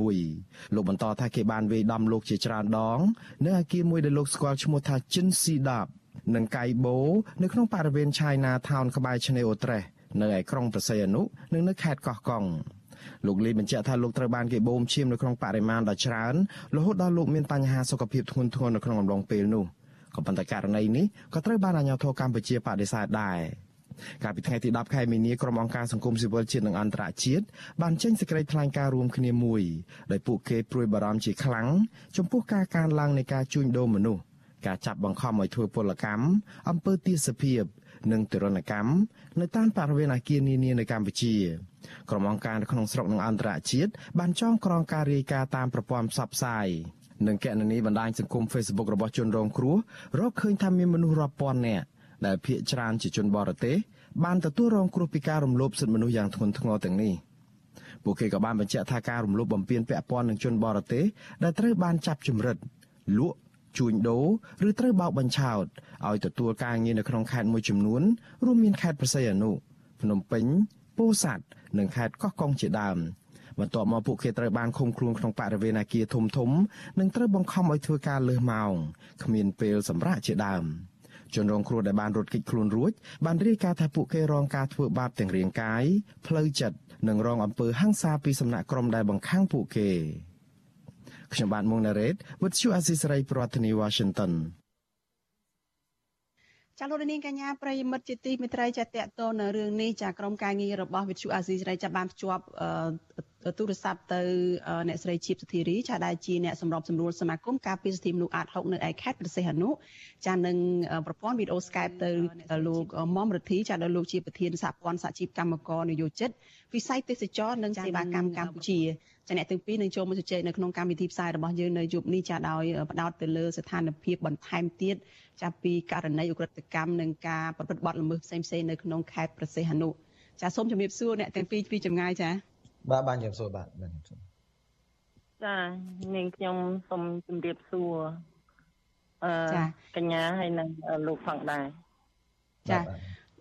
2021លោកបន្តថាគេបានវាយដំលោកជាច្រើនដង នៅអគារមួយដែលលោកស្គាល់ឈ្មោះថាជិនស៊ីដាបនិងកៃបូនៅក្នុងបរិវេណ China Town ក្បែរឆ្នេរអូត្រេស នៅឯក្រុងប្រស័យអនុនិងនៅខេត្តកោះកុងលោកលីបញ្ជាក់ថាលោកត្រូវបានគេបូមឈាមនៅក្នុងបរិមាណដ៏ច្រើនរហូតដល់លោកមានបញ្ហាសុខភាពធ្ងន់ធ្ងរនៅក្នុងអំឡុងពេលនោះក៏ប៉ុន្តែករណីនេះក៏ត្រូវបានអាជ្ញាធរកម្ពុជាបដិសេធដែរកាលពីថ្ងៃទី10ខែមីនាក្រុមអង្គការសង្គមស៊ីវិលជាតិនិងអន្តរជាតិបានចេញសេចក្តីថ្លែងការណ៍រួមគ្នាមួយដោយពួកគេព្រួយបារម្ភជាខ្លាំងចំពោះការកើនឡើងនៃការជួញដូរមនុស្សការចាប់បង្ខំឲ្យធ្វើពលកម្មអំពើទាសភាព និងទរណកម្មនៅតាមបរិវេណអគារនានានៅកម្ពុជាក្រុមអង្គការនៅក្នុងស្រុកនិងអន្តរជាតិបានចងក្រងការរាយការណ៍តាមប្រព័ន្ធផ្សព្វផ្សាយនិងកណនីបណ្ដាញសង្គម Facebook របស់ជនរងគ្រោះរកឃើញថាមានមនុស្សរាប់ពាន់នាក់ដែលភ័យច្រើនជាជនបរទេសបានទទួលរងគ្រោះពីការរំលោភសិទ្ធិមនុស្សយ៉ាងធ្ងន់ធ្ងរទាំងនេះពួកគេក៏បានបញ្ជាក់ថាការរំលោភបំពានពាក់ព័ន្ធនឹងជនបរទេសដែលត្រូវបានចាប់ជំរិតលក់ ជួញដូរឬត្រូវបោកបញ្ឆោតឲ្យទទួលការងារនៅក្នុងខេត្តមួយចំនួនរួមមានខេត្តប្រស័យអនុភ្នំពេញពោធិ៍សាត់និងខេត្តកោះកុងជាដើមបន្ទាប់មកពួកគេត្រូវបានឃុំខ្លួនក្នុងបរិវេណអគារធំធំនិងត្រូវបង្ខំឲ្យធ្វើការលើសម៉ោងគ្មានពេលសម្រាកជាដើមជនរងគ្រោះដែលបានរត់គេចខ្លួនរួចបានរាយការណ៍ថាពួកគេរងការធ្វើបាបទាំងរាងកាយផ្លូវចិត្តនិងរងអំពើហិង្សាពីសំណាក់ក្រុមដែលបង្ខាំងពួកគេ ខ្ញុំបាទមុងណារ៉េត With you Assisray ប្រធានាទី Washington ចាលោកនាងកញ្ញាប្រិយមិត្តជាទីមេត្រីចាតតទៅនៅរឿងនេះចាក្រុមការងាររបស់វិទ្យុអាស៊ីសេរីចាបានភ្ជាប់ទូរស័ព្ទទៅអ្នកស្រីជីបសុធារីចាដែលជាអ្នកសម្របសម្រួលសមាគមការពារសិទ្ធិមនុស្សអាត6នៅឯខេត្តព្រះសីហនុចានឹងប្រព័ន្ធវីដេអូ Skype ទៅលោកមុំរទ្ធីចាដែលលោកជាប្រធានសហព័ន្ធសហជីពកម្មករនយោជិតវិស័យទេសចរនិងសេវាកម្មកម្ពុជាចាអ្នកទាំងពីរនឹងចូលមកជជែកនៅក្នុងកម្មវិធីផ្សាយរបស់យើងនៅយប់នេះចាដោយផ្ដោតទៅលើស្ថានភាពបន្ថែមទៀតចាប់ពីករណីអ ுக ្រិតកម្មនិងការប្រព្រឹត្តបទល្មើសផ្សេងៗនៅក្នុងខេត្តប្រសេះហនុចាសូមជំរាបសួរអ្នកទាំងពីរពីចម្ងាយចា បាទបានជំរាបសួរបាទបានជំរាបចានាងខ្ញុំសូមជម្រាបសួរអឺកញ្ញាហើយនិងលោកផងដែរចា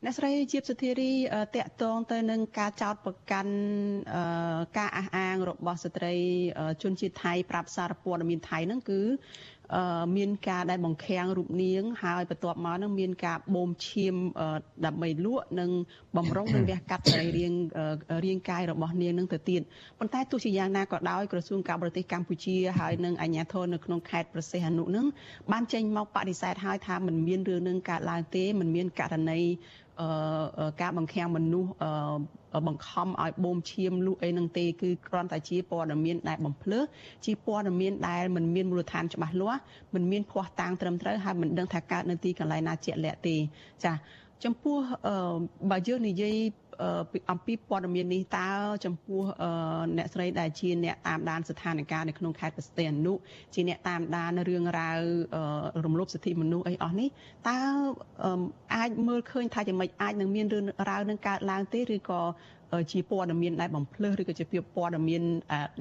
អ្នកស្រីជាសុធារីតកតងទៅនឹងការចោទប្រកាន់ការអះអាងរបស់ស្ត្រីជនជាតិថៃប្រាប់សារព័ត៌មានថៃហ្នឹងគឺ មានការដែលបង្ខាំងរូបនាង ហើយបន្ទាប់មកនឹងមានការបូមឈាមដើម្បីលក់និងបំរុងនឹងវះកាត់សរីរាង្គរាងកាយរបស់នាងនឹងទៅទៀតប៉ុន្តែទោះជាយ៉ាងណាក៏ដោយក្រសួងការបរទេសកម្ពុជាហើយនិងអាជ្ញាធរនៅក្នុងខេត្តប្រសេះអនុនឹងបានចេញមកបដិសេធហើយថាមិនមានរឿងនឹងកើតឡើងទេមិនមានករណី ការបង្ខាំងមនុស្សបង្ខំឲ្យបូមឈាមលក់អីនឹងទេគឺគ្រាន់តែជាព័ត៌មានដែលបំភ្លឺជាព័ត៌មានដែលមិនមានមូលដ្ឋានច្បាស់លាស់មិនមានភ័ស្តុតាងត្រឹមត្រូវហើយមិនដឹងថាកើតនៅទីកន្លែងណាជាក់លាក់ទេចាចំពោះបើយើងនិយាយ អំពីព័ត៌មាននេះតើចំពោះអ្នកស្រីដែលជាអ្នកតាមដានស្ថានភាពនៅក្នុងខេត្តបស្ទេអនុជាអ្នកតាមដានរឿងរ៉ាវរំលោភសិទ្ធិមនុស្សអីអស់នេះតើអាចមើលឃើញថាយ៉ាងម៉េចអាចនឹងមានរឿងរ៉ាវនឹងកើតឡើងទេឬក៏ជាព័ត៌មានដែលបំភ្លឺឬក៏ជាព័ត៌មាន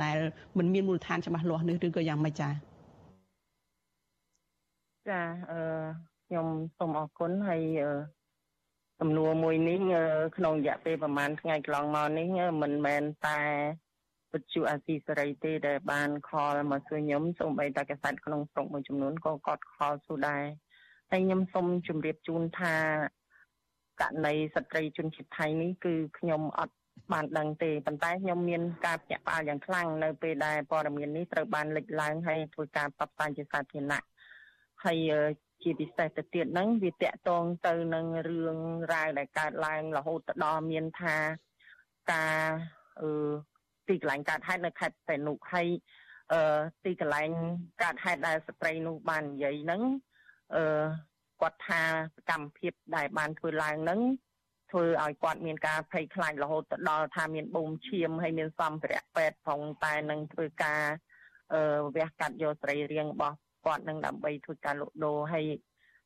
ដែលមិនមានមូលដ្ឋានច្បាស់លាស់នេះឬក៏យ៉ាងម៉េចចា៎ចាអឺខ្ញុំសូមអរគុណហើយ សំណួរមួយនេះក្នុងរយៈពេលប្រហែលថ្ងៃកន្លងមកនេះមិនមែនតែវិទ្យុអាស៊ីសេរីទេដែលបានខលមកសួរខ្ញុំសូម្បីតែកាសែតក្នុងស្រុកមួយចំនួនក៏គាត់ខលសួរដែរហើយខ្ញុំសូមជម្រាបជូនថាករណីស្ត្រីជនជាតិថៃនេះគឺខ្ញុំអត់បានដឹងទេប៉ុន្តែខ្ញុំមានការភ្ញាក់ផ្អើលយ៉ាងខ្លាំងនៅពេលដែលព័ត៌មាននេះត្រូវបានលេចឡើងហើយធ្វើការផ្សព្វផ្សាយជាសាធារណៈហើយ ជាពិសេសទៅទៀតហ្នឹងវាតកតងទៅនឹងរឿងរ៉ាវដែលកើតឡើងរហូតទៅដល់មានថាការអឺទីកន្លែងកើតហេតុនៅខេត្តសែននុហើយអឺទីកន្លែងកើតហេតុដែលស្ត្រីនោះបាននិយាយហ្នឹងអឺគាត់ថាសកម្មភាពដែលបានធ្វើឡើងហ្នឹងធ្វើឲ្យគាត់មានការភ័យខ្លាចរហូតទៅដល់ថាមានបូមឈាមហើយមានសម្ភារៈពេទ្យផងតែនឹងធ្វើការអឺវះកាត់យកស្រីរាងរបស់ គាត់នឹងដើម្បីធ្វើការលក់ដូរហើយ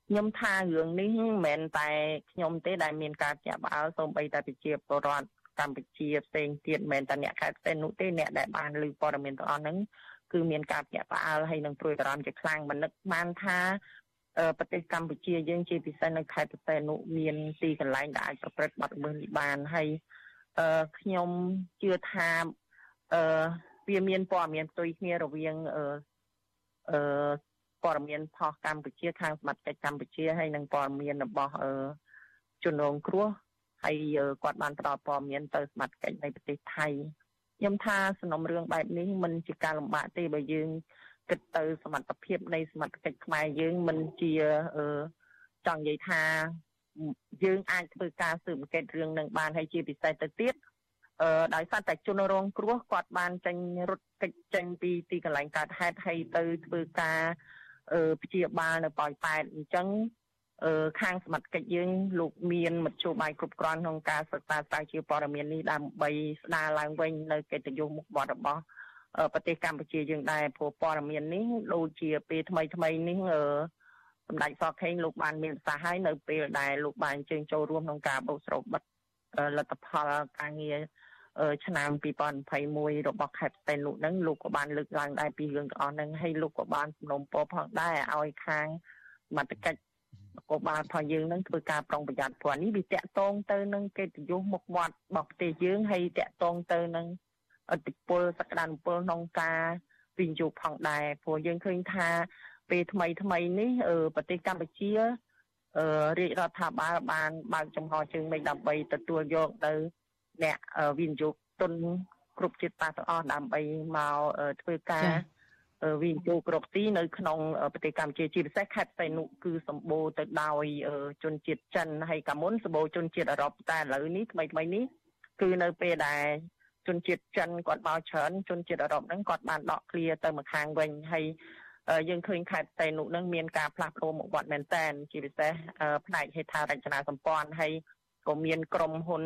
ខ្ញុំថារឿងនេះមិនមែនតែខ្ញុំទេដែលមានការចាក់បអើសូម្បីតែប្រជាពលរដ្ឋកម្ពុជាផ្សេងទៀតមិនមែនតែអ្នកខេត្តផ្សេងនោះទេអ្នកដែលបានឮព័ត៌មានទាំងអស់ហ្នឹងគឺមានការភ្ញាក់ផ្អើលហើយនឹងព្រួយបារម្ភជាខ្លាំងមិននឹកបានថាប្រទេសកម្ពុជាយើងជាពិសេសនៅខេត្តបរសេនុមានទីកន្លែងដែលអាចប្រព្រឹត្តបទល្មើសនេះបានហើយអឺខ្ញុំជឿថាអឺវាមានព័ត៌មានផ្ទុយគ្នារវាងអឺអឺ ព័ត៌មានផុសកម្ពុជាខាងសមត្ថកិច្ចកម្ពុជាហើយនិងព័ត៌មានរបស់អឺជនរងគ្រោះហើយគាត់បានផ្ដល់ព័ត៌មានទៅសមត្ថកិច្ចនៃប្រទេសថៃខ្ញុំថាសំណុំរឿងបែបនេះមិនជាការលំបាកទេបើយើងគិតទៅសមត្ថភាពនៃសមត្ថកិច្ចខ្មែរយើងមិនជាអឺចង់និយាយថាយើងអាចធ្វើការស៊ើបអង្កេតរឿងនឹងបានហើយជាពិសេសទៅទៀតអឺដោយសារតែជនរងគ្រោះគាត់បានចេញរត់កិច្ចចេញពីទីកន្លែងកើតហេតុហើយទៅធ្វើការអឺ ព្យាបាលនៅប៉ោយប៉ែតអញ្ចឹងអឺខាងសមត្ថកិច្ចយើងលោកមានមធ្យោបាយគ្រប់គ្រាន់ក្នុងការសិក្សាស្រាវជ្រាវព័ត៌មាននេះដើម្បីស្ដារឡើងវិញនៅកិត្តិយសមុខមាត់របស់ប្រទេសកម្ពុជាយើងដែរព្រោះព័ត៌មាននេះដូចជាពេលថ្មីថ្មីនេះអឺសម្ដេចសខេងលោកបានមានប្រសាសន៍ហើយនៅពេលដែលលោកបានអញ្ជើញចូលរួមក្នុងការបោកស្រោបបិទលទ្ធផលការងារ ឆ្នាំ2021របស់ខេត្តស្ទឹងលោកហ្នឹងលោកក៏បានលើកឡើងដែរពីរឿងទាំងអស់ហ្នឹងហើយលោកក៏បានសំណូមពរផងដែរឲ្យខាងមត្តកិច្ចក៏បានផងយើងនឹងធ្វើការប្រុងប្រយ័ត្នព្រោះនេះវាតកតងទៅនឹងកិត្តិយសមុខមាត់របស់ប្រទេសយើងហើយតកតងទៅនឹងអតិពលសក្តានុពលក្នុងការវិនិយោគផងដែរព្រោះយើងឃើញថាពេលថ្មីថ្មីនេះប្រទេសកម្ពុជាអឺរាជរដ្ឋាភិបាលបានបើកចំហជើងមេឃដើម្បីទទួលយកទៅ អ្នកវិនិយោគទុនគ្រប់ជាតិសាសន៍ទាំងអស់ដើម្បីមកធ្វើការវិនិយោគគ្រប់ទីនៅក្នុងប្រទេសកម្ពុជាជាពិសេសខេត្តសីនុគឺសម្បូរទៅដោយជនជាតិចិនហើយកាមុនសម្បូរជនជាតិអឺរ៉ុបតែឥឡូវនេះថ្មីថ្មីនេះគឺនៅពេលដែលជនជាតិចិនគាត់មកច្រើនជនជាតិអឺរ៉ុបហ្នឹងគាត់បានដកឃ្លាទៅម្ខាងវិញហើយយើងឃើញខេត្តតេនុនឹងមានការផ្លាស់ប្ដូរមុខមាត់មែនតែនជាពិសេសផ្នែកហេដ្ឋារចនាសម្ព័ន្ធហើយក៏មានក្រុមហ៊ុន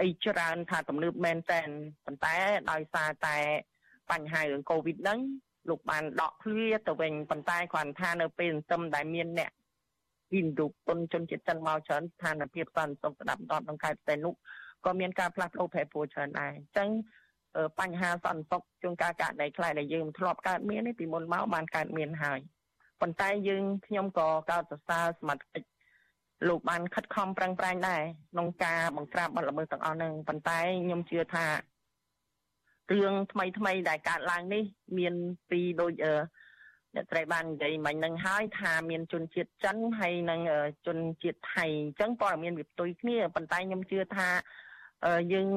អីច្រើនថាទំនើបមែនតែនប៉ុន្តែដោយសារតែបញ្ហារឿងកូវីដហ្នឹងលោកបានដកឃ្លាទៅវិញប៉ុន្តែគ្រាន់ថានៅពេលសន្ទឹមដែលមានអ្នកវិនិយោគទុនជនជាតិចិនមកច្រើនស្ថានភាពសន្តិសុខស្ដាប់ដប់ក្នុងខេត្តតេនុក៏មានការផ្លាស់ប្ដូរប្រែប្រួលច្រើនដែរអញ្ចឹងបញ្ហាសន្តិសុខជួនកាលករណីខ្លះដែលយើងមិនធ្លាប់កើតមានទេពីមុនមកបានកើតមានហើយប៉ុន្តែយើងខ្ញុំក៏កោតសរសើរសមត្ថកិច្ច លោកបានខិតខំប្រឹងប្រែងដែរក្នុងការបង្ក្រាបបទល្មើសទាំងអស់ហ្នឹងប៉ុន្តែខ្ញុំជឿថារឿងថ្មីថ្មីដែលកើតឡើងនេះ មានពីដូចអឺអ្នកស្រីបាននិយាយមិញនឹងហើយថាមានជនជាតិចិនហើយនិងជនជាតិថៃអញ្ចឹងព័ត៌មានវាផ្ទុយគ្នាប៉ុន្តែខ្ញុំជឿថាយើង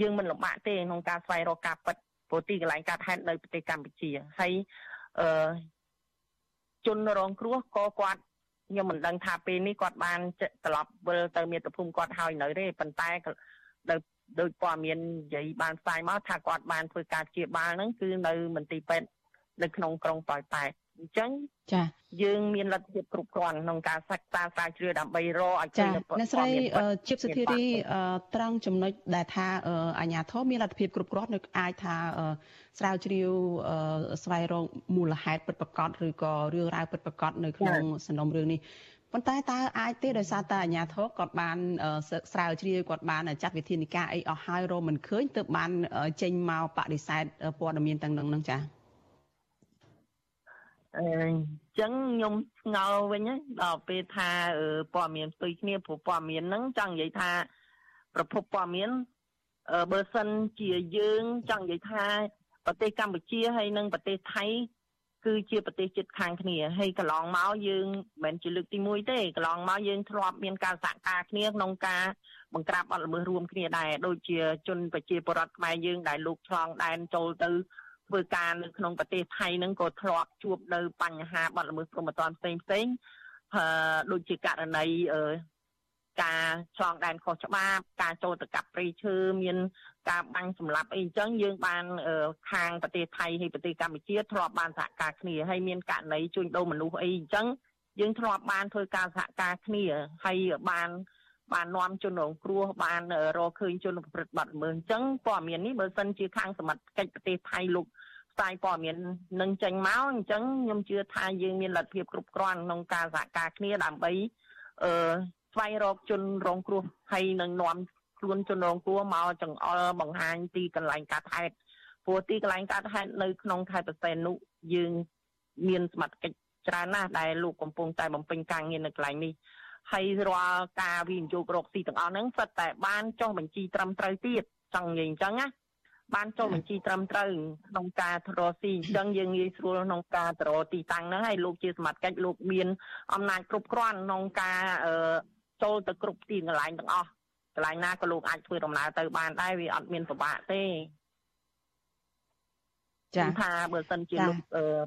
យើងមិនលំបាកទេក្នុងការស្វែងរកការពិតព្រោះទីកន្លែងកើតហេតុនៅប្រទេសកម្ពុជាហើយអឺជនរងគ្រោះក៏គាត់ ខ្ញុំមិនដឹងថាពេលនេះគាត់បានត្រឡប់វិលទៅមាតុភូមិគាត់ហើយនៅទេប៉ុន្តែដោយដោយព័ត៌មាននិយាយបានផ្សាយមកថាគាត់បានធ្វើការជាបាលហ្នឹងគឺនៅមន្ទីរពេទ្យនៅក្នុងក្រុងប៉ោយប៉ែត អញ្ចឹងចាយើងមានលទ្ធភាពគ្រប់គ្រាន់ក្នុងការសិក្សាស្រាវជ្រាវដើម្បីរកឲ្យឃើញអ្នកស្រីជីបសុធារីត្រង់ចំណុចដែលថាអាញាធមមានលទ្ធភាពគ្រប់គ្រាន់នៅអាចថាស្រាវជ្រាវស្វែងរកមូលហេតុពិតប្រាកដឬក៏រឿងរ៉ាវពិតប្រាកដនៅក្នុងសំណុំរឿងនេះប៉ុន្តែតើអាចទេដោយសារតែអាញាធរគាត់បានស្រាវជ្រាវគាត់បានចាត់វិធានការអីអស់ហើយរមមិនឃើញទើបបានចេញមកបដិសេធព័ត៌មានទាំងនឹងហ្នឹងចា៎ អញ្ចឹងខ្ញុំស្ងល់វិញដល់ពេលថាព័ត៌មានផ្ទុយគ្នាព្រោះព័ត៌មានហ្នឹងចង់និយាយថាប្រភពព័ត៌មានបើសិនជាយើងចង់និយាយថាប្រទេសកម្ពុជាហើយនិងប្រទេសថៃគឺជាប្រទេសជិតខាងគ្នាហើយកន្លងមកយើងមិនមែនជាលើកទី1ទេកន្លងមកយើងធ្លាប់មានការសហការគ្នាក្នុងការបង្ក្រាបបទល្មើសរួមគ្នាដែរដូចជាជនប្រជាពលរដ្ឋខ្មែរយើងដែលលោកឆ្លងដែនចូលទៅ ធ្វើការនៅក្នុងប្រទេសថៃហ្នឹងក៏ធ្លាប់ជួបនៅបញ្ហាបទល្មើសព្រហ្មទណ្ឌផ្សេងផ្សេងអឺដូចជាករណីអឺការឆ្លងដែនខុសច្បាប់ការចូលទៅកាប់ព្រៃឈើមានការបាញ់សម្លាប់អីអញ្ចឹងយើងបានខាងប្រទេសថៃហើយប្រទេសកម្ពុជាធ្លាប់បានសហការគ្នាហើយមានករណីជួញដូរមនុស្សអីអញ្ចឹងយើងធ្លាប់បានធ្វើការសហការគ្នាហើយបាន បាននាំជនរងគ្រោះបានរកឃើញជនប្រព្រឹត្តបទល្មើសអញ្ចឹងព័ត៌មាននេះបើសិនជាខាងសមត្ថកិច្ចប្រទេសថៃលោកផ្សាយព័ត៌មាននឹងចេញមកអញ្ចឹងខ្ញុំជឿថាយើងមានលទ្ធភាពគ្រប់គ្រាន់ក្នុងការសហការគ្នាដើម្បីអឺស្វែងរកជនរងគ្រោះហើយនឹងនាំខ្លួនជនរងគ្រោះមកចង្អុលបង្ហាញទីកន្លែងកាត់ហេតុព្រោះទីកន្លែងកាត់ហេតុនៅក្នុងខេត្តបរសែននោះយើងមានសមត្ថកិច្ចច្រើនណាស់ដែលលោកកំពុងតែបំពេញការងារនៅកន្លែងនេះ ហើយរាល់ការវិនិយោគរកស៊ីទាំងអស់ហ្នឹងសិតតែបានចុះបញ្ជីត្រឹមត្រូវទៀតចង់និយាយអញ្ចឹងណាបានចុះបញ្ជីត្រឹមត្រូវក្នុងការរកស៊ីអញ្ចឹងយើងងាយស្រួលក្នុងការទៅរកទីតាំងហ្នឹងហើយលោកជាសមត្ថកិច្ចលោកមានអំណាចគ្រប់គ្រាន់ក្នុងការអឺចូលទៅគ្រប់ទីកន្លែងទាំងអស់កន្លែងណាក៏លោកអាចធ្វើដំណើរទៅបានដែរវាអត់មានពិបាកទេចា៎ថាបើសិនជាលោក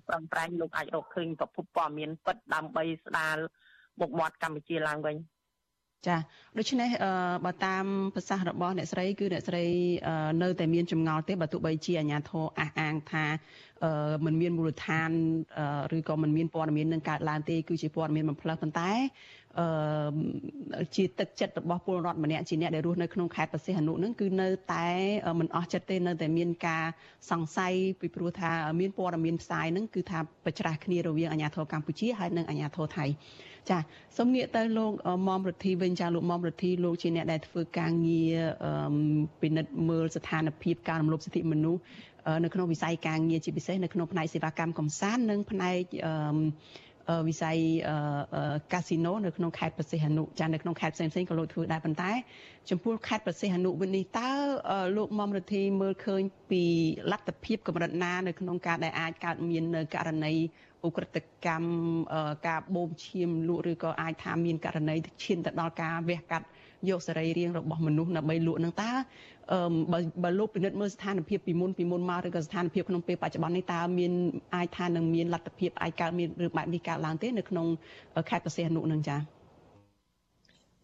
ប្រឹងប្រែងលោកអាចរកឃើញប្រភពព័ត៌មានពិតដើម្បីស្ដារ មុខមាត់កម្ពុជាឡើងវិញចាដូច្នេះបើតាមប្រសាសន៍របស់អ្នកស្រីគឺអ្នកស្រីនៅតែមានចម្ងល់ទេបើទោះបីជាអាជ្ញាធរអះអាងថាมันមានមូលដ្ឋានឬក៏มันមានព័ត៌មាននឹងកើតឡើងទេគឺជាព័ត៌មានបំផ្លើសប៉ុន្តែអឺ ជាទឹកចិត្តរបស់ពលរដ្ឋម្នាក់ជាអ្នកដែលរស់នៅក្នុងខេត្តប្រសិទ្ធនុនឹងគឺនៅតែមិនអស់ចិត្តទេនៅតែមានការសង្ស័យពីព្រោះថាមានព័ត៌មានផ្សាយនឹងគឺថាប្រច្រាស់គ្នារវាងអាជ្ញាធរកម្ពុជាហើយនិងអាជ្ញាធរថៃចាសូមងាកទៅលោកមុំរដ្ឋីវិញចាលោកមុំរដ្ឋីលោកជាអ្នកដែលធ្វើការងារពិនិត្យមើលស្ថានភាពការរំលោភសិទ្ធិមនុស្សនៅក្នុងវិស័យការងារជាពិសេសនៅក្នុងផ្នែកសេវាកម្មកំសាន្តនិងផ្នែក វិស័យកាស៊ីណូនៅក្នុងខេត្តប្រសិទ្ធអនុចានៅក្នុងខេត្តផ្សេងៗក៏លោកធ្វើដែរប៉ុន្តែចំពោះខេត្តប្រសិទ្ធអនុវិញនេះតើលោកមុំរដ្ឋីមើលឃើញពីលទ្ធភាពកម្រិតណានៅក្នុងការដែលអាចកើតមាននៅករណីឧក្រិដ្ឋកម្មការបូមឈាមលក់ឬក៏អាចថាមានករណីឈានទៅដល់ការវះកាត់ យកសរីរាង្គរបស់មនុស្សដើម្បីលក់នឹងតើបើបើលោកពិនិត្យមើលស្ថានភាពពីមុនពីមុនមកឬក៏ស្ថានភាពក្នុងពេលបច្ចុប្បន្ននេះតើមានអាចថានឹងមានលទ្ធភាពអាចកើតមានរឿងបែបនេះកើតឡើងទេនៅក្នុងខេត្តប្រសិទ្ធនុនឹងចា៎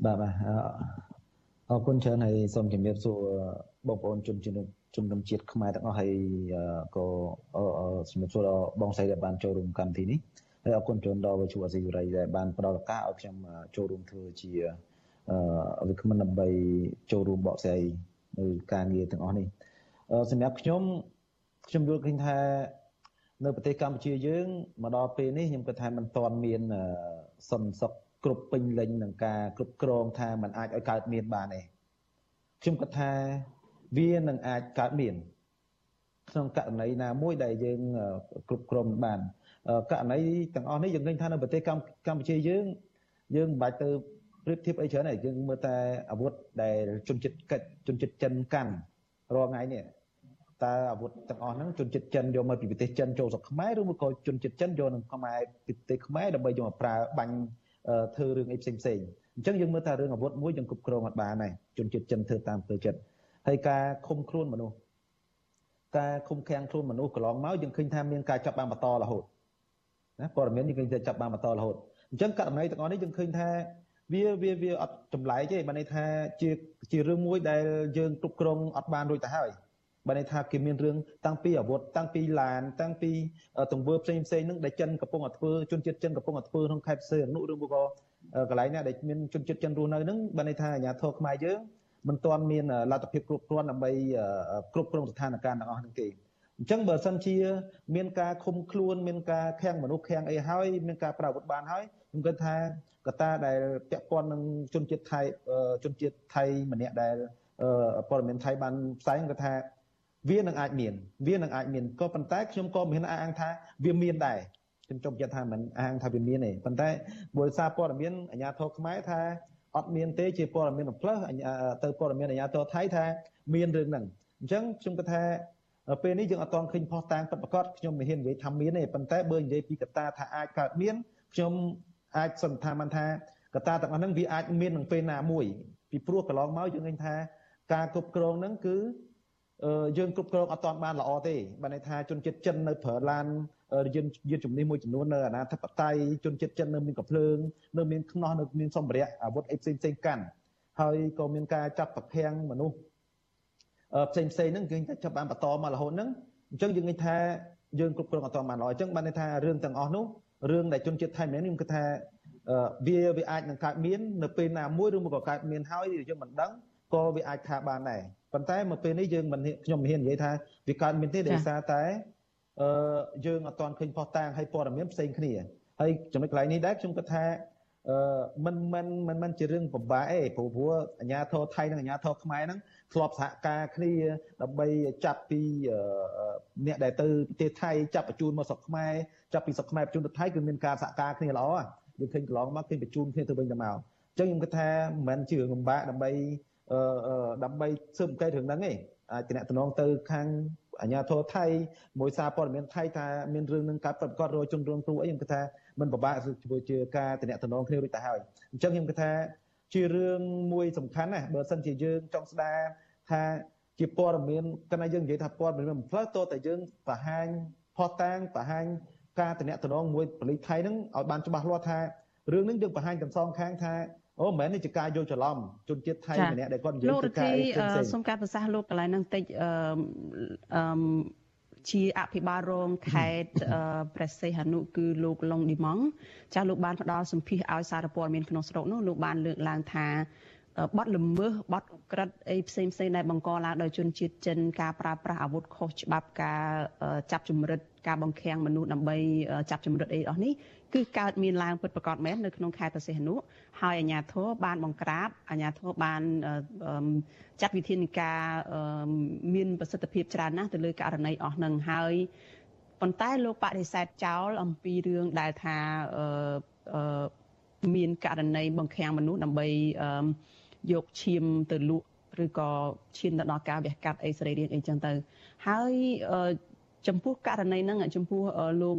បាទបាទអរគុណច្រើនហើយសូមជម្រាបសួរបងប្អូនជនជំនុំជំនុំជាតិខ្មែរទាំងអស់ហើយក៏ជំរាបសួរដល់បងស្រីដែលបានចូលរួមកម្មវិធីនេះហើយអរគុណច្រើនដល់វិទ្យុអសីសេរីដែលបានផ្ដល់ឱកាសឲ្យខ្ញុំចូលរួមធ្វើជាអឺ វិក្កាមដើម្បីចូលរួមបកស្រាយនៅការងារទាំងអស់នេះសម្រាប់ខ្ញុំខ្ញុំយល់ឃើញថានៅប្រទេសកម្ពុជាយើងមកដល់ពេលនេះខ្ញុំគិតថាมันទាន់មានសន្តិសុខគ្រប់ពេញលេញនឹងការគ្រប់គ្រងថាมันអាចឲ្យកើតមានបានទេខ្ញុំគិតថាវានឹងអាចកើតមានក្នុងករណីណាមួយដែលយើងគ្រប់គ្រងបានករណីទាំងអស់នេះយើងឃើញថានៅប្រទេសកម្ពុជាយើងយើងមិនបាច់ទៅ ប្រៀបធៀបអីច្រើនហើយយើងមើលតែអាវុធដែលជនជាតិកិច្ចជនជាតិចិនកាន់រាល់ថ្ងៃនេះតើអាវុធទាំងអស់ហ្នឹងជនជាតិចិនយកមកពីប្រទេសចិនចូលស្រុកខ្មែរឬមកក៏ជនជាតិចិនយកនឹងខ្មែរពីប្រទេសខ្មែរដើម្បីយកមកប្រើបាញ់ធ្វើរឿងអីផ្សេងផ្សេងអញ្ចឹងយើងមើលថារឿងអាវុធមួយយើងគ្រប់គ្រងអត់បានដែរជនជាតិចិនធ្វើតាមធ្វើចិត្តហើយការឃុំខ្លួនមនុស្សការឃុំឃាំងខ្លួនមនុស្សកន្លងមកយើងឃើញថាមានការចាប់បានបន្តរហូតណាព័ត៌មានយើងឃើញថាចាប់បានបន្តរហូតអញ្ចឹងករណីទាំងអស់នេះយើងឃើញថា វាវាវាអត់ចម្លែកទេបានន័យថាជាជារឿងមួយដែលយើងគ្រប់គ្រងអត់បានរួចទៅហើយបានន័យថាគេមានរឿងតាំងពីអាវុធតាំងពីឡានតាំងពីទង្វើផ្សេងផ្សេងហ្នឹងដែលចិនកំពុងតែធ្វើជនជាតិចិនកំពុងតែធ្វើក្នុងខេត្តផ្សេងអនុឬមកក៏កន្លែងណាដែលមានជនជាតិចិនរស់នៅហ្នឹងបានន័យថាអាជ្ញាធរខ្មែរយើងមិនទាន់មានលទ្ធភាពគ្រប់គ្រាន់ដើម្បីគ្រប់គ្រងស្ថានភាពទាំងអស់ហ្នឹងទេអញ្ចឹងបើសិនជា មានការឃុំខ្លួនមានការខាំងមនុស្សខាំងអីហើយមានការប្រើអាវុធបានហើយ ខ្ញុំគិតថាកត្តាដែលពាក់ព័ន្ធនឹងជនជាតិថៃជនជាតិថៃម្នាក់ដែលព័ត៌មានថៃបានផ្សាយគាត់ថាវានឹងអាចមានវានឹងអាចមានក៏ប៉ុន្តែខ្ញុំក៏មិនអាងថាវាមានដែរខ្ញុំចង់ចិត្តថាមិនអាងថាវាមានទេប៉ុន្តែបើសារព័ត៌មានអាជ្ញាធរខ្មែរថាអត់មានទេជាព័ត៌មានផ្លើសទៅព័ត៌មានអាជ្ញាធរថៃថាមានរឿងហ្នឹងអញ្ចឹងខ្ញុំគិតថាពេលនេះយើងអត់ទាន់ឃើញផុសតាងពិតប្រាកដខ្ញុំមិនហ៊ាននិយាយថាមានទេប៉ុន្តែបើនិយាយពីកត្តាថាអាចកើតមានខ្ញុំ អាចសន្និដ្ឋានបានថាកត្តាទាំងអស់ហ្នឹងវាអាចមាននឹងពេលណាមួយពីព្រោះកន្លងមកយើងឃើញថាការគ្រប់គ្រងហ្នឹងគឺយើងគ្រប់គ្រងអត់ទាន់បានល្អទេបានន័យថាជនជាតិចិននៅប្រើឡានយានយានជំនិះមួយចំនួននៅអាណាធិបតេយ្យជនជាតិចិននៅមានកំភ្លើងនៅមានខ្នោះនៅមានសម្ភារៈអាវុធអីផ្សេងផ្សេងកាន់ហើយក៏មានការចាប់ប្រខាំងមនុស្សផ្សេងផ្សេងហ្នឹងគឺថាចាប់បានបន្តមករហូតហ្នឹងអញ្ចឹងយើងនិយាយថាយើងគ្រប់គ្រងអត់ទាន់បានល្អអញ្ចឹងបានន័យថារឿងទាំងអស់នោះ រឿងដែលជនជាតិថៃម្នាក់នេះខ្ញុំគិតថាវាវាអាចនឹងកើតមាននៅពេលណាមួយឬមកក៏កើតមានហើយយើងមិនដឹងក៏វាអាចថាបានដែរប៉ុន្តែមកពេលនេះយើងមិនខ្ញុំមិនហ៊ាននិយាយថាវាកើតមានទេដោយសារតែអឺយើងអត់ទាន់ឃើញផុសតាងហើយព័ត៌មានផ្សេងគ្នាហើយចំណុចកន្លែងនេះដែរខ្ញុំគិតថាអឺមិនមិនមិនមិនជារឿងពិបាកទេព្រោះព្រោះអាញាធរថៃនិងអាញាធរខ្មែរហ្នឹង ធ្លាប់សហការគ្នាដើម្បីចាប់ពីអ្នកដែលទៅប្រទេសថៃចាប់បញ្ជូនមកស្រុកខ្មែរចាប់ពីស្រុកខ្មែរបញ្ជូនទៅថៃគឺមានការសហការគ្នាល្អយើងឃើញកន្លងមកឃើញបញ្ជូនគ្នាទៅវិញទៅមកអញ្ចឹងខ្ញុំគិតថាមិនមែនជារឿងលំបាកដើម្បីអឺដើម្បីស៊ើបអង្កេតរឿងហ្នឹងទេអាចតំណងទៅខាងអាជ្ញាធរថៃមួយសារព័ត៌មានថៃថាមានរឿងនឹងកើតប្រកាសរយជនរងគ្រោះអីខ្ញុំគិតថាมันពិបាកធ្វើជាការតំណងគ្នារួចទៅហើយអញ្ចឹងខ្ញុំគិតថា ជារឿងមួយសំខាន់ណាស់បើសិនជាយើងចង់ស្ដារថាជាព័ត៌មានកណ្ដាយើងនិយាយថាព័ត៌មានមិនផ្លើតតែយើងបង្ហាញផុសតាងបង្ហាញការតំណងមួយប៉ូលីសថៃហ្នឹងឲ្យបានច្បាស់លាស់ថារឿងនេះយើងបង្ហាញទាំងសងខាងថាអូមិនមែននេះជាការយល់ច្រឡំជនជាតិថៃម្នាក់ដែលគាត់និយាយពីការអីផ្សេងៗសូមការប្រសាសន៍លោកកន្លែងហ្នឹងតិចអឺអឺ ជាអភិបាលរងខេត្តព្រះសីហនុគឺលោកឡុងឌីម៉ង់ចាស់លោកបានផ្ដល់សម្ភារឲ្យសារព័ត៌មានក្នុងស្រុកនោះលោកបានលើកឡើងថាបទល្មើសបទក្រិតអីផ្សេងផ្សេងដែលបង្កឡើងដោយជនជាតិចិនការប្រើប្រាស់អាវុធខុសច្បាប់ការចាប់ជំរិតការបង្ខាំងមនុស្សដើម្បីចាប់ជំរិតអីអស់នេះ គឺកើតមានឡើងពិតប្រាកដមែននៅក្នុងខេត្តប្រសិទ្ធនុហើយអាជ្ញាធរបានបង្ក្រាបអាជ្ញាធរបានចាត់វិធានការមានប្រសិទ្ធភាពច្រើនណាស់ទៅលើករណីអស់នឹងហើយប៉ុន្តែលោកបដិសេធចោលអំពីរឿងដែលថាមានករណីបង្ខាំងមនុស្សដើម្បីយកឈាមទៅលក់ឬក៏ឈានទៅដល់ការវះកាត់អីសរីរាង្គអីចឹងទៅហើយចំពោះករណីហ្នឹងចំពោះលោក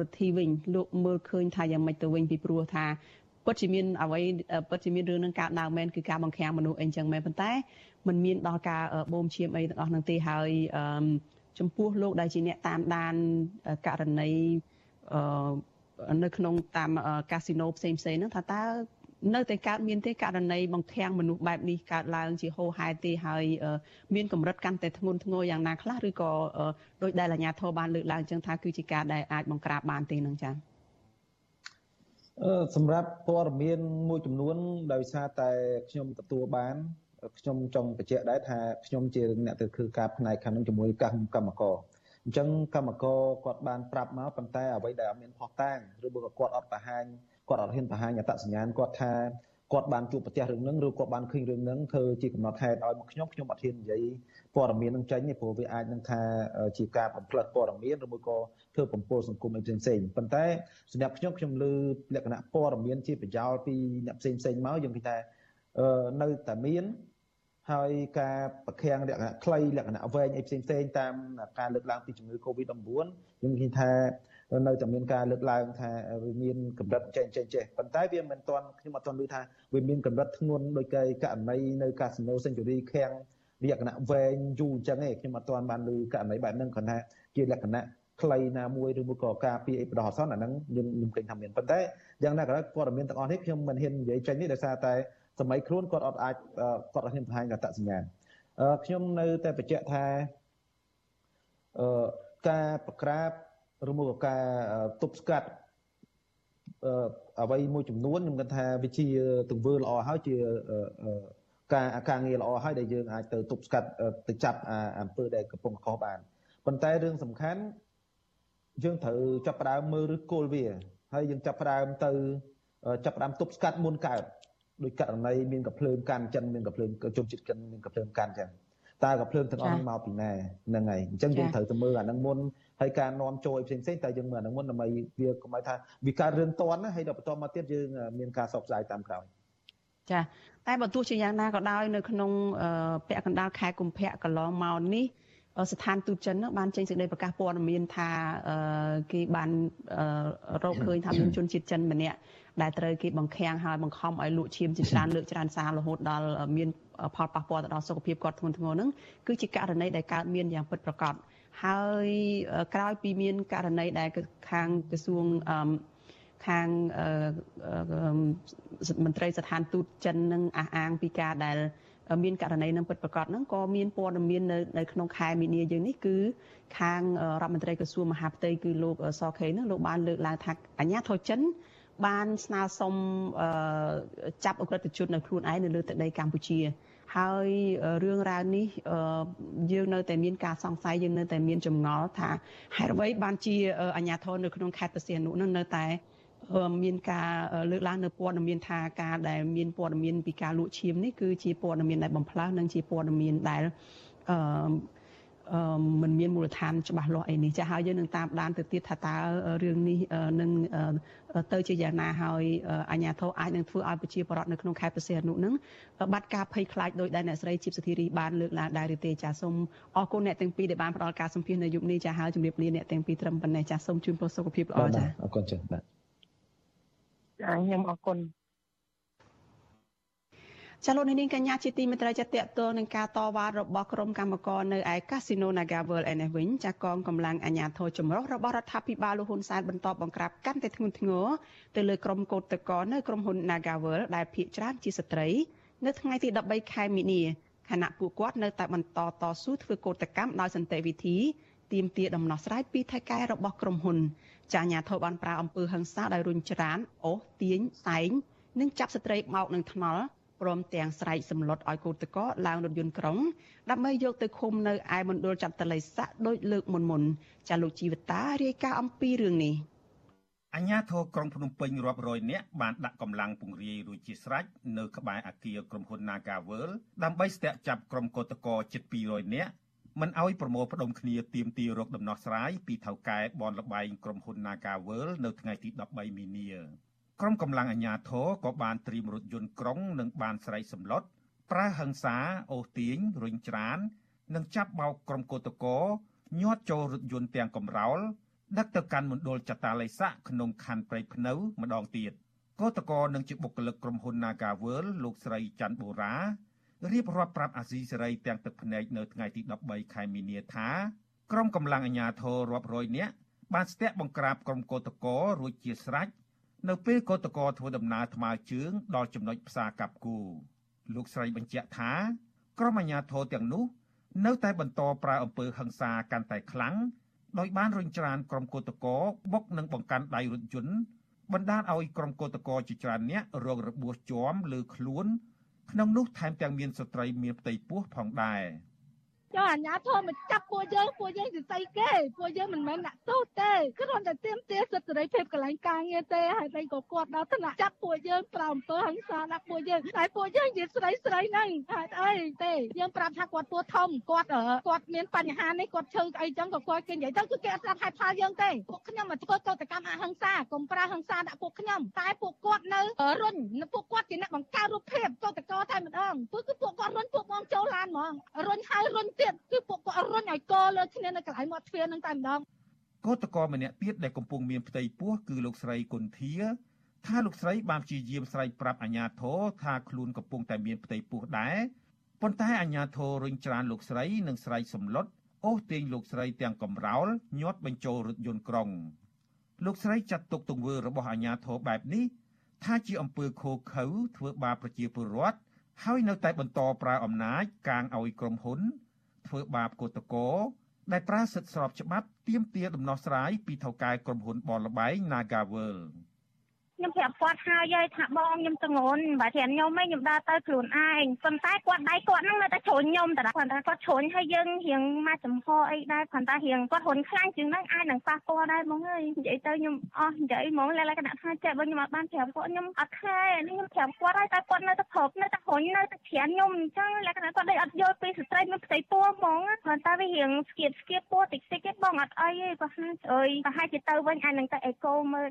រដ្ឋីវិញលោកមើលឃើញថាយ៉ាងម៉េចទៅវិញពីព្រោះថាពិតជាមានអ្វីពិតជាមានរឿងនឹងកើតឡើងមែនគឺការបង្ខាំងមនុស្សអីចឹងមែនប៉ុន្តែมันមានដល់ការបូមឈាមអីទាំងអស់ហ្នឹងទេហើយចំពោះលោកដែលជាអ្នកតាមដានករណីនៅក្នុងតាមកាស៊ីណូផ្សេងផ្សេងហ្នឹងថាតើ នៅតែកើតមានទេករណីបង្ខាំងមនុស្សបែបនេះកើតឡើងជាហូរហែទេហើយមានកម្រិតកាន់តែធ្ងន់ធ្ងរយ៉ាងណាខ្លះឬក៏ដោយដែលអាជ្ញាធរបានលើកឡើងចឹងថាគឺជាការដែលអាចបង្ក្រាបបានទេនឹងចា៎អឺសម្រាប់ព័ត៌មានមួយចំនួនដោយសារតែខ្ញុំទទួលបានខ្ញុំចង់បញ្ជាក់ដែរថាខ្ញុំជាអ្នកទៅធ្វើការផ្នែកខាងនឹងជាមួយកម្មករអញ្ចឹងកម្មករគាត់បានប្រាប់មកប៉ុន្តែអ្វីដែលអត់មានផុសតាងឬបើគាត់អត់បង្ហាញ គាត់អត់ហ៊ានបង្ហាញអត្តសញ្ញាណគាត់ថាគាត់បានជួបប្រទះរឿងហ្នឹងឬគាត់បានឃើញរឿងហ្នឹងធ្វើជាកំណត់ហេតុឲ្យមកខ្ញុំខ្ញុំអត់ហ៊ាននិយាយព័ត៌មាននឹងចេញទេព្រោះវាអាចនឹងថាជាការបំផ្លិចព័ត៌មានឬមួយក៏ធ្វើបំពុលសង្គមអីផ្សេងៗប៉ុន្តែសម្រាប់ខ្ញុំខ្ញុំលើលក្ខណៈព័ត៌មានជាប្រយោលពីអ្នកផ្សេងផ្សេងមកយើងគិតថានៅតែមានហើយការប្រខាំងលក្ខណៈខ្លីលក្ខណៈវែងអីផ្សេងផ្សេងតាមការលើកឡើងពីជំងឺ Covid-19 យើងគិតថា នៅតែមានការលើកឡើងថាវាមានកម្រិតចេះចេះចេះប៉ុន្តែវាមិនទាន់ខ្ញុំអត់ទាន់ឮថាវាមានកម្រិតធ្ងន់ដោយគេករណីនៅកាស៊ីណូ Century ខាំងលក្ខណៈវែងយូរអញ្ចឹងឯងខ្ញុំអត់ទាន់បានឮករណីបែបហ្នឹងគ្រាន់ថាជាលក្ខណៈខ្លីណាមួយឬមួយក៏ការពីអីបដោះអសន្នអាហ្នឹងខ្ញុំខ្ញុំឃើញថាមានប៉ុន្តែយ៉ាងណាក៏ដោយព័ត៌មានទាំងអស់នេះខ្ញុំមិនហ៊ាននិយាយចេញនេះដោយសារតែសម័យខ្លួនគាត់អត់អាចគាត់ឲ្យខ្ញុំបង្ហាញអត្តសញ្ញាណខ្ញុំនៅតែបញ្ជាក់ថាអឺការប្រក្រាប ឬមួយក៏ការទប់ស្កាត់អ្វីមួយចំនួនខ្ញុំគិតថាវាជាទង្វើល្អហើយជាការការងារល្អហើយដែលយើងអាចទៅទប់ស្កាត់ទៅចាប់អំពើដែលកំពុងខុសបានប៉ុន្តែរឿងសំខាន់យើងត្រូវចាប់ផ្ដើមមើលឬគល់វាហើយយើងចាប់ផ្ដើមទៅចាប់ផ្ដើមទប់ស្កាត់មុនកើតដោយករណីមានកភ្លើងកាន់ចិនមានកភ្លើងជនជាតិចិនមានកភ្លើងកាន់ចឹង តើកភ្លើងទាំងអស់នេះមកពីណាហ្នឹងហើយអញ្ចឹងយើងត្រូវទៅមើលអាហ្នឹងមុនហើយការនាំចូលផ្សេងផ្សេងតែយើងមើលអាហ្នឹងមុនដើម្បីវាកុំឲ្យថាវាកើតរឿងតន់ណាហើយដល់បន្តមកទៀតយើងមានការសោកស្ដាយតាមក្រោយចាតែបើទោះជាយ៉ាងណាក៏ដោយនៅក្នុងពាក់កណ្ដាលខែកុម្ភៈកន្លងមកនេះ ស្ថានទូតចិនបានចេញសេចក្តីប្រកាសព័ត៌មានថាគេបានរកឃើញថាមានជនជាតិចិនម្នាក់ដែលត្រូវគេបង្ខាំងហើយបង្ខំឲ្យលក់ឈាមជាច្រើនលើកច្រើនសាររហូតដល់មានផលប៉ះពាល់ទៅដល់សុខភាពគាត់ធ្ងន់ធ្ងរហ្នឹងគឺជាករណីដែលកើតមានយ៉ាងពិតប្រាកដហើយក្រោយពីមានករណីដែលខាងក្រសួងខាងមន្ត្រីស្ថានទូតចិននឹងអះអាងពីការដែល មានករណីនឹងពិតប្រាកដហ្នឹងក៏មានព័ត៌មាននៅនៅក្នុងខែមីនាយើងនេះគឺខាងរដ្ឋមន្ត្រីក្រសួងមហាផ្ទៃគឺលោកសខេហ្នឹងលោកបានលើកឡើងថាអាញាធរចិនបានស្នើសុំចាប់អ ுக ្រិតជននៅខ្លួនឯងនៅលើទឹកដីកម្ពុជា ហើយរឿងរ៉ាវនេះយើងនៅតែមានការសង្ស័យយើងនៅតែមានចម្ងល់ថាហេតុអ្វីបានជាអាញាធរនៅក្នុងខេត្តបរសៀននោះនៅតែ មានការលើកឡើងនៅព័ត៌មានថាការដែលមានព័ត៌មានពីការលក់ឈាមនេះគឺជាព័ត៌មានដែលបំផ្លើសនិងជាព័ត៌មានដែលអឺមិនមានមូលដ្ឋានច្បាស់លាស់អីនេះចាស់ហើយយើងនឹងតាមដានទៅទៀតថាតើរឿងនេះនឹងទៅជាយ៉ាងណាហើយអាជ្ញាធរអាចនឹងធ្វើឲ្យប្រជាពលរដ្ឋនៅក្នុងខេត្តប្រសេះអនុនឹងបាត់ការភ័យខ្លាចដោយដែលអ្នកស្រីជីបសុធារីបានលើកឡើងដែរឬទេចាសូមអរគុណអ្នកទាំងពីរដែលបានផ្ដល់ការសម្ភាសន៍នៅយុគនេះចាហើយជំរាបលាអ្នកទាំងពីរត្រឹមប៉ុណ្ណេះចាសូមជូនពរសុខភាពល្អចាអរគុណចាបាទ ចាខ្ញុំអរគុណចាលោកនាងកញ្ញាជាទីមេត្រីចាតតទៅនឹងការតវ៉ារបស់ក្រុមកម្មករនៅឯកាស៊ីណូ Naga World ឯនេះវិញចាកងកម្លាំងអាជ្ញាធរចម្រុះរបស់រដ្ឋាភិបាលលោកហ៊ុនសែនបន្តបង្ក្រាបកាន់តែធ្ងន់ធ្ងរទៅលើក្រុមកោតតកនៅក្រុមហ៊ុន Naga World ដែលភ ieck ច្រើនជាស្ត្រី នៅថ្ងៃទី13ខែមីនាខណៈពួកគាត់នៅតែបន្តតស៊ូធ្វើកោតកម្មដោយសន្តិវិធីទាមទារដំណោះស្រាយពីថៃកែរបស់ក្រុមហ៊ុន ចាអាជ្ញាធរបានប្រើអំពើហិង្សាដោយរុញច្រានអូសទាញសែងនិងចាប់ស្ត្រីបោកនឹងថ្នល់ព្រមទាំងស្រែកសម្លុតឲ្យកូតកោឡើងរថយន្តក្រុងដើម្បីយកទៅឃុំនៅឯមណ្ឌលចាត់តល័យស័កដោយលើកមុនមុនចាលោកជីវតារាយការណ៍អំពីរឿងនេះអញ្ញាធរក្រុងភ្នំពេញរាប់រយនាក់បានដាក់កម្លាំងពង្រាយរួចជាស្រេចនៅក្បែរអគារក្រុមហ៊ុន Nagavel ដើម្បីស្ទាក់ចាប់ក្រុមកោតក្រជិត200នាក់ មិនអោយប្រមូលផ្ដុំគ្នាទៀមទីរកដំណោះស្រាយពីថៅកែបនលបែងក្រុមហ៊ុន Nagavel នៅថ្ងៃទី13មីនាក្រុមកម្លាំងអាជ្ញាធរក៏បានត្រៀមរថយន្តក្រុងនិងបានស្រែកសម្លុតប្រើហិង្សាអូសទាញរុញច្រាននិងចាប់បោកក្រុមកោតក្រញាត់ចូលរថយន្តទាំងកំរោលដឹកទៅកាន់មណ្ឌលចតាល័យស័កក្នុងខណ្ឌព្រៃភ្នៅម្ដងទៀតកោតក្រនឹងជាបុគ្គលិកក្រុមហ៊ុន Nagaworld លោកស្រីច័ន្ទបូរ៉ា រៀបរាប់ប្រាប់អាស៊ីសេរីទាំងទឹកភ្នែកនៅថ្ងៃទី13ខែមីនាថាក្រុមកម្លាំងអាជ្ញាធររាប់រយនាក់បានស្ទាក់បង្ក្រាបក្រុមកោតក្ររួចជាស្រេចនៅពេលកោតក្រធ្វើដំណើរថ្មើរជើងដល់ចំណុចផ្សារកាប់គូលោកស្រីបញ្ជាក់ថាក្រុមអាជ្ញាធរទាំងនោះ នៅតែបន្តប្រើអំពើហិង្សាកាន់តែខ្លាំងដោយបានរុញច្រានក្រុមកោតក្របុកនិងបង្កាន់ដៃរថយន្តបណ្ដាលឲ្យក្រុមកោតក្រជាច្រើនអ្នករងរបួសជាំលើខ្លួន ក្នុងនោះថែមទាំងមានស្ត្រីមានផ្ទៃពោះផងដែរ យកអាញាធមមកចាប់ពួកយើងពួកយើងជាស្អីគេពួកយើងមិនមែនអ្នកទោសទេគ្រាន់តែទាមទារសិទ្ធិសេរីភាពកន្លែងការងារទេហើយតែក៏គាត់ដល់ថ្នាក់ចាប់ពួកយើងប្រអំពើហិង្សាដាក់ពួកយើងតែពួកយើងជាស្រីស្រីហ្នឹងហេតុអីទេយើងប្រាប់ថាគាត់ពួធំគាត់គាត់មានបញ្ហានេះគាត់ឈឺអីចឹងក៏គាត់គេនិយាយទៅគឺគេអត់ស្ដាប់ហេតុផលយើងទេពួកខ្ញុំមកធ្វើកោតកម្មអហិង្សាកុំប្រើហិង្សាដាក់ពួកខ្ញុំតែពួកគាត់នៅរុញពួកគាត់ជាអ្នកបង្កើតរូបភាពកោតកោតែម្ដងគឺគឺពួកគាត់រុញពួកបងចូលឡានហ្មងរុញហើយរុញទៀតគឺពួកគាត់រុញឲ្យកលើគ្នានៅកន្លែងមាត់ទ្វារនឹងតែម្ដងកោតកោម្នាក់ទៀតដែលកំពុងមានផ្ទៃពោះគឺលោកស្រីគុនធាថាលោកស្រីបានព្យាយាមស្រែកប្រាប់អាជ្ញាធរថាខ្លួនកំពុងតែមានផ្ទៃពោះដែរប៉ុន្តែអាជ្ញាធររុញច្រានលោកស្រីនិងស្រែកសម្លុតអូសទាញលោកស្រីទាំងកំរោលញាត់បញ្ចូលរថយន្តក្រុងលោកស្រីចាត់ទុកទង្វើរបស់អាជ្ញាធរបែបនេះថាជាអំពើឃោឃៅធ្វើបាបប្រជាពលរដ្ឋហើយនៅតែបន្តប្រើអំណាចកាងឲ្យក្រុមហ៊ុន ធ្វើបាបកោតកោដែលប្រើសិទ្ធិស្របច្បាប់ទាមទារដំណោះស្រាយពីថៅកែក្រុមហ៊ុនបនលបែង Nagavel ខ្ញុំប្រាប់គាត់ហើយហើយថាបងខ្ញុំទងន់បើធានខ្ញុំឯងខ្ញុំដើរទៅខ្លួនឯងប៉ុន្តែគាត់ដៃគាត់ហ្នឹងនៅតែជ្រុញខ្ញុំតែគាត់ថាគាត់ជ្រុញហើយយើងរៀងមកចំហអីដែរគាត់ថារៀងគាត់រុនខ្លាំងជាងហ្នឹងអាចនឹងប៉ះពាល់ដែរហ្មងហើយនិយាយទៅខ្ញុំអស់និយាយហ្មងលក្ខណៈថាចេះបើខ្ញុំអត់បានប្រាប់គាត់ខ្ញុំអត់ខែនេះខ្ញុំប្រាប់គាត់ហើយតែគាត់នៅតែប្រឹបនៅតែរុញនៅតែច្រានខ្ញុំអញ្ចឹងលក្ខណៈគាត់ដូចអត់យល់ពីស្ត្រីមានផ្ទៃពោះហ្មងគាត់តែវារៀងស្គៀតស្គៀតពោះតិចតិចទេបងអត់អីទេគាត់ថាអើយប្រហែលជាទៅវិញអាចនឹងទៅអេកូមើល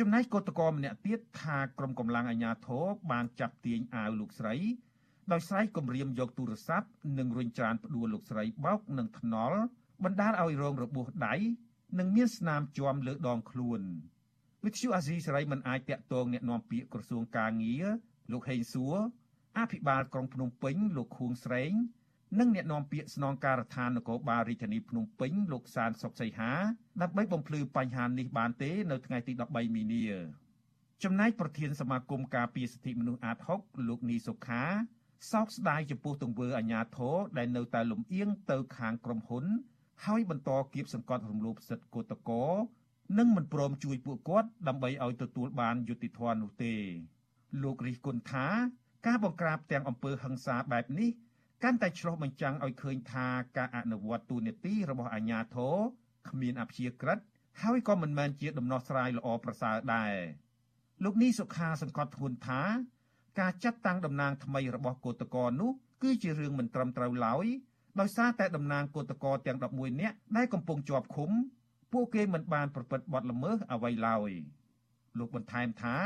ចំណែកកតកោម្នាក់ទៀតថាក្រុមកម្លាំងអាជ្ញាធរបានចាប់ទាញអាវលោកស្រី ដោយស្រែកគំរាមយកទូរស័ព្ទនិងរុញច្រានផ្ដួលលោកស្រីបោកនឹងថ្នល់បណ្ដាលឲ្យរងរបួសដៃនិងមានស្នាមជាំលើដងខ្លួនវិទ្យុអាស៊ីសេរីមិនអាចតាក់ទងអ្នកនាំពាក្យក្រសួងកាងារលោកហេងសួរអភិបាលក្រុងភ្នំពេញលោកខួងស្រេង និងអ្នកនាំពាក្យស្នងការដ្ឋាននគរបាលរាជធានីភ្នំពេញលោកសានសុកសីហាដើម្បីបំភ្លឺបញ្ហានេះបានទេនៅថ្ងៃទី13មីនាចំណែកប្រធានសមាគមការពារសិទ្ធិមនុស្សអាត6លោកនីសុខាសោកស្ដាយចំពោះទង្វើអាញាធរដែលនៅតែលំអៀងទៅខាងក្រុមហ៊ុន ហើយបន្តគៀបសង្កត់រំលោភសិទ្ធិកោតកោនិងមិនព្រមជួយពួកគាត់ដើម្បីឲ្យទទួលបានយុត្តិធម៌នោះទេ លោករិះគន់ថា ការបង្ក្រាបទាំងអំពើហិង្សាបែបនេះ កាន់តែឆ្លុះបញ្ចាំងឲ្យឃើញថាការអនុវត្តទូនីតិរបស់អាជ្ញាធរគ្មានអព្យាក្រឹតហើយក៏មិនមែនជាដំណោះស្រាយល្អប្រសើរដែរលោកនេះសុខាសង្កត់ធ្ងន់ថា ការចាត់តាំងតំណាងថ្មីរបស់គឧតកោនោះគឺជារឿងមិនត្រឹមត្រូវឡើយដោយសារតែតំណាងគឧតកោទាំង11នាក់ដែលកំពុងជាប់ឃុំ ពួកគេមិនបានប្រព្រឹត្តបទល្មើសអ្វីឡើយលោកបន្ថែមថា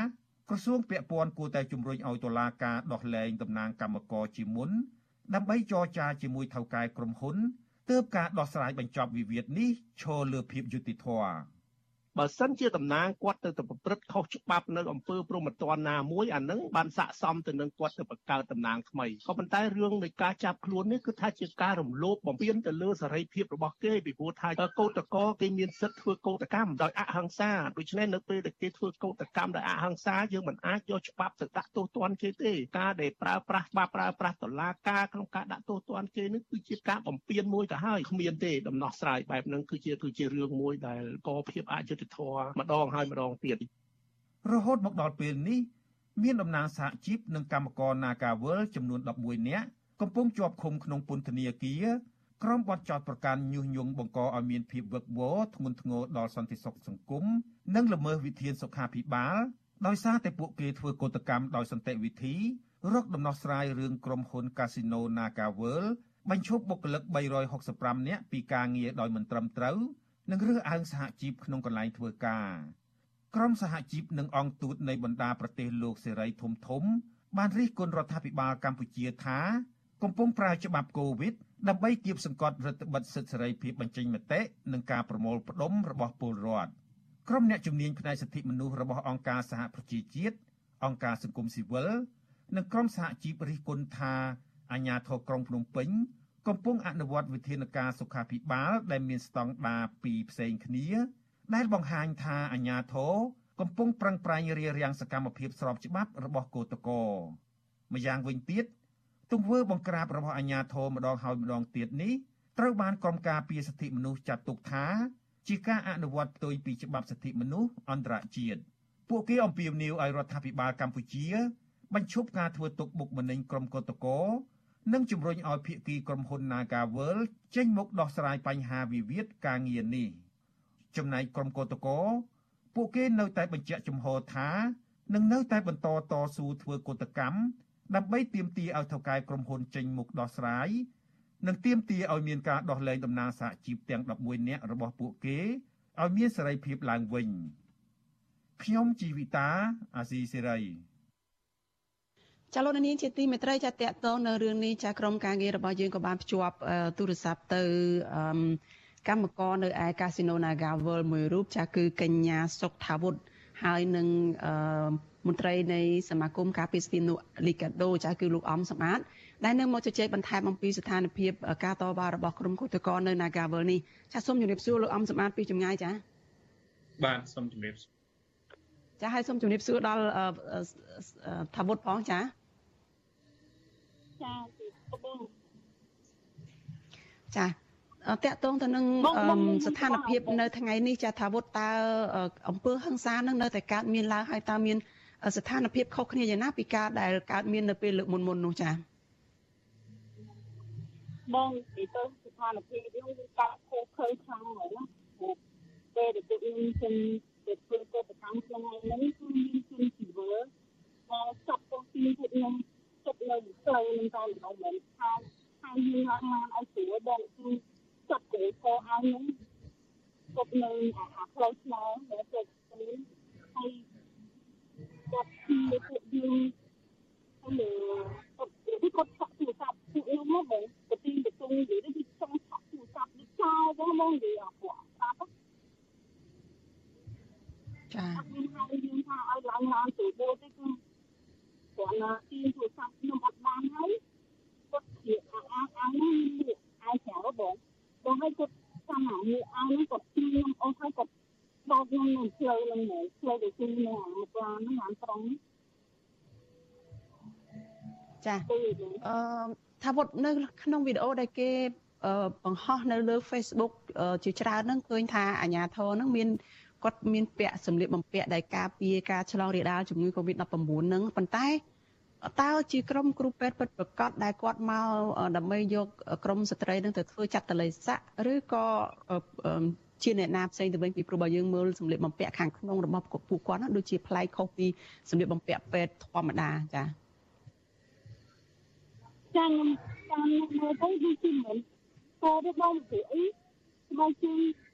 ក្រសួងពាក់ព័ន្ធគួរតែជំរុញឲ្យតុលាការដោះលែងតំណាងគណៈកម្មការជាមុន ដើម្បីចរចាជាមួយថៅកែក្រុមហ៊ុនទើបការដោះស្រាយបញ្ចប់វិវាទនេះឈរលើភាពយុត្តិធម៌ បើសិនជាតំណាងគាត់ទៅទៅប្រព្រឹត្តខុសច្បាប់នៅអង្គើព្រមត្តនណាមួយអានឹងបានស័កសមទៅនឹងគាត់ទៅបង្កើតតំណាងថ្មីក៏ប៉ុន្តែរឿងនៃការចាប់ខ្លួននេះគឺថាជាការរំលោភបំពានទៅលើសេរីភាពរបស់គេពីព្រោះថាកោតកោគេមានសិទ្ធិធ្វើកោតកម្មដោយអហិង្សាដូច្នេះនៅពេលដែលគេធ្វើកោតកម្មដោយអហិង្សាយើងមិនអាចយកច្បាប់ទៅដាក់ទោសទណ្ឌគេទេការដែលប្រើប្រាស់ច្បាប់ប្រើប្រាស់តឡាការក្នុងការដាក់ទោសទណ្ឌគេនេះគឺជាការបំពានមួយទៅហើយគ្មានទេដំណោះស្រាយបែបហ្នឹងគឺជាគឺជារឿងមួយដែលកោភាពអយុត្តិធម៌ម្ដងហើយម្ដងទៀតរហូតមកដល់ពេលនេះមានតំណាងសហជីពនិងកម្មករ Nagawal ចំនួន11នាក់កំពុងជាប់ឃុំក្នុងពន្ធនាគារក្រុមបទចោតប្រកាន់ញុះញង់បង្កឲ្យមានភាពវឹកវរធ្ងន់ធ្ងរដល់សន្តិសុខសង្គមនិងល្មើសវិធានសុខាភិបាលដោយសារតែពួកគេធ្វើកោតកម្មដោយសន្តិវិធីរកដំណោះស្រាយរឿងក្រុមហ៊ុន Casino Nagawal បញ្ឈប់បុគ្គលិក365នាក់ពីការងារដោយមិនត្រឹមត្រូវ និងរើសអើងសហជីពក្នុងកន្លែងធ្វើការក្រុមសហជីពនិងអង្គទូតនៃបណ្ដាប្រទេសលោកសេរីធំធំ បានរិះគន់រដ្ឋាភិបាលកម្ពុជាថាកំពុងប្រើច្បាប់កូវីដដើម្បីគៀបសង្កត់រដ្ឋបិទសិទ្ធិសេរីភាពបញ្ចេញមតិនិងការប្រមូលផ្ដុំរបស់ពលរដ្ឋក្រុមអ្នកជំនាញផ្នែកសិទ្ធិមនុស្សរបស់អង្គការសហប្រជាជាតិអង្គការសង្គមស៊ីវិលនិងក្រុមសហជីពរិះគន់ថាអាជ្ញាធរក្រុងភ្នំពេញ កំពុងអនុវត្តវិធានការសុខាភិបាល ដែលមានស្តង់ដារពីរផ្សេងគ្នា ដែលបង្ហាញថាអាញាធរកំពុងប្រឹងប្រែងរារាំងសកម្មភាពស្របច្បាប់របស់គឧតកោម្យ៉ាងវិញទៀតទង្វើបង្ក្រាបរបស់អាញាធរម្ដងហើយម្ដងទៀតនេះត្រូវបានក្រុមការពារសិទ្ធិមនុស្សចាត់ទុកថា ជាការអនុវត្តផ្ទុយពីច្បាប់សិទ្ធិមនុស្សអន្តរជាតិពួកគេអំពាវនាវឲ្យរដ្ឋាភិបាលកម្ពុជា បញ្ឈប់ការធ្វើទុកបុកម្នេញក្រុមគឧតកោ និងជំរុញឲ្យភាគីក្រុមហ៊ុន Nagavel ចេញមុខដោះស្រាយបញ្ហាវិវាទការងារនេះចំណែកក្រុមកោតក្រពួកគេនៅតែបញ្ជាក់ចំហថានឹងនៅតែបន្តតស៊ូធ្វើកោតកម្មដើម្បីទាមទារឲ្យថៅកែក្រុមហ៊ុនចេញមុខដោះស្រាយនិងទាមទារឲ្យមានការដោះលែងតំណាងសហជីពទាំង11នាក់របស់ពួកគេឲ្យមានសេរីភាពឡើងវិញខ្ញុំជីវិតាអាស៊ីសេរី ចាលោកនាងជាទីមេត្រីចាតកតងនៅរឿងនេះចាក្រុមការងាររបស់យើងក៏បានភ្ជាប់ទូរស័ព្ទទៅកម្មករនៅឯកាស៊ីណូ Naga World មួយរូបចាគឺកញ្ញាសុកថាវុធហើយនឹងមន្ត្រីនៃសមាគមការពារសិទ្ធិមនុស្សលីកាដូចាគឺលោកអំសម្បត្តិដែលនៅមកជជែកបន្ថែមអំពីស្ថានភាពការតវ៉ារបស់ក្រុមគឧតកោនៅ Nagavel នេះចាសូមជម្រាបសួរលោកអំសម្បត្តិពីចម្ងាយចាបាទសូមជម្រាបចាហើយសូមជម្រាបសួរដល់ថាវុតផងចា ចាចាតកតងទៅនឹងស្ថានភាពនៅថ្ងៃនេះចាថាវុតតើអង្គើហឹង្សានឹងនៅតែកើតមានឡើងហើយតើមានស្ថានភាពខុសគ្នាយ៉ាងណាពីការដែលកើតមាននៅពេលលើកមុនមុននោះចា៎បងនិយាយទៅស្ថានភាពយើងគឺកាត់ខុសខើខ្លាំងហើយណាពេលដែលពួកយើងជិនទៅធ្វើកតកម្មក្នុងថ្ងៃនេះគឺមានជំនឿជីវិតដែលចាប់ទៅពីពួកខ្ញុំ ចិត្តនៅផ្លូវនឹងតែម្ដងមិនថាហើយយើងឡើងមកឲ្យស្រួលដល់គឺចាប់ទៅខោឲ្យខ្ញុំគាត់នៅអាផ្លូវឆ្លងដែលទៅហើយគាត់ពីពួកយើងហើយគាត់គាត់ឆក់ទូរស័ព្ទពួកខ្ញុំមកបងទៅទីទៅទុំនិយាយទៅចង់ឆក់ទូរស័ព្ទទៅចោលបងមកនិយាយអត់គាត់ស្ដាប់ចាខ្ញុំហៅយើងថាឲ្យឡើងឡើងទៅបូទៅគឺ គាត់ណាទីទូរស័ព្ទខ្ញុំអត់បានហើយគាត់ជាអាអាអានេះអាចចោលបងបងឲ្យគាត់ចាំអានេះអានេះគាត់ខ្ញុំអស់ហើយគាត់បោកខ្ញុំនៅផ្លូវនឹងផ្លូវទៅទីនេះអាមកឡានហ្នឹងអាត្រង់ចាអឺថាវុតនៅក្នុងវីដេអូដែលគេបង្ហោះនៅលើ Facebook ជាច្រើនហ្នឹងឃើញថាអាញាធរហ្នឹងមាន គាត់មានពាក់សម្លៀកបំពាក់ដែលការពារការឆ្លងរាលដាលជំងឺ Covid-19 ហ្នឹងប៉ុន្តែតើជាក្រុមគ្រូពេទ្យពិតប្រាកដដែលគាត់មកដើម្បីយកក្រុមស្ត្រីនឹងទៅធ្វើចាត់តលិស័កឬក៏ជាអ្នកណាផ្សេងទៅវិញពីព្រោះបើយើងមើលសម្លៀកបំពាក់ខាងក្នុងរបស់ពួកគាត់ហ្នឹងដូចជាប្លែកខុសពីសម្លៀកបំពាក់ពេទ្យធម្មតាចា៎ចាំតាមមើលទៅដូចជាមិនពោទៅបងពីអីមកជាអាមិនជាឌីក៏វិញគាត់របស់មិនជាហៅថាហ៊ីទៅចឹងទីទីអាណាខោទៅទៅអាអាយអាយទៅនេះទៅចាក់ត្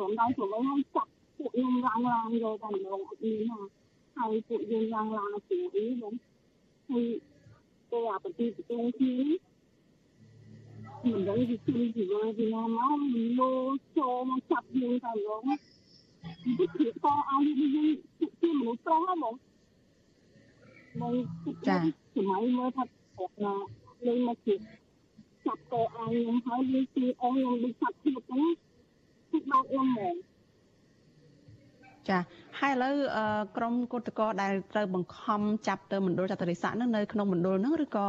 រង់ដល់ទៅហើយចាប់ពួកខ្ញុំឡើងឡើងយកតែម្ដងអត់មានណាហើយពួកយើងឡើងឡើងជាអីហ្នឹងហើយទៅអាប្រទីប្រទីគ្នាមិនដឹងពីទីពីណាពីណាមកលោចូលមកចាប់យើងតែឡងពីពីតឲ្យយើងជាមនុស្សប្រុសហ្មងមកចាសម័យមើលថាគាត់ណាលេងមកជាចាប់តឲ្យខ្ញុំហើយលេងពីអស់ខ្ញុំដូចចាប់ទៀតហ្នឹងគឺបោកខ្ញុំហ្មងចាហើយឥឡូវក្រមគឧតកោដែលត្រូវបង្ខំចាប់ទៅមណ្ឌលចតុរិស័កនឹងនៅក្នុងមណ្ឌលហ្នឹងឬក៏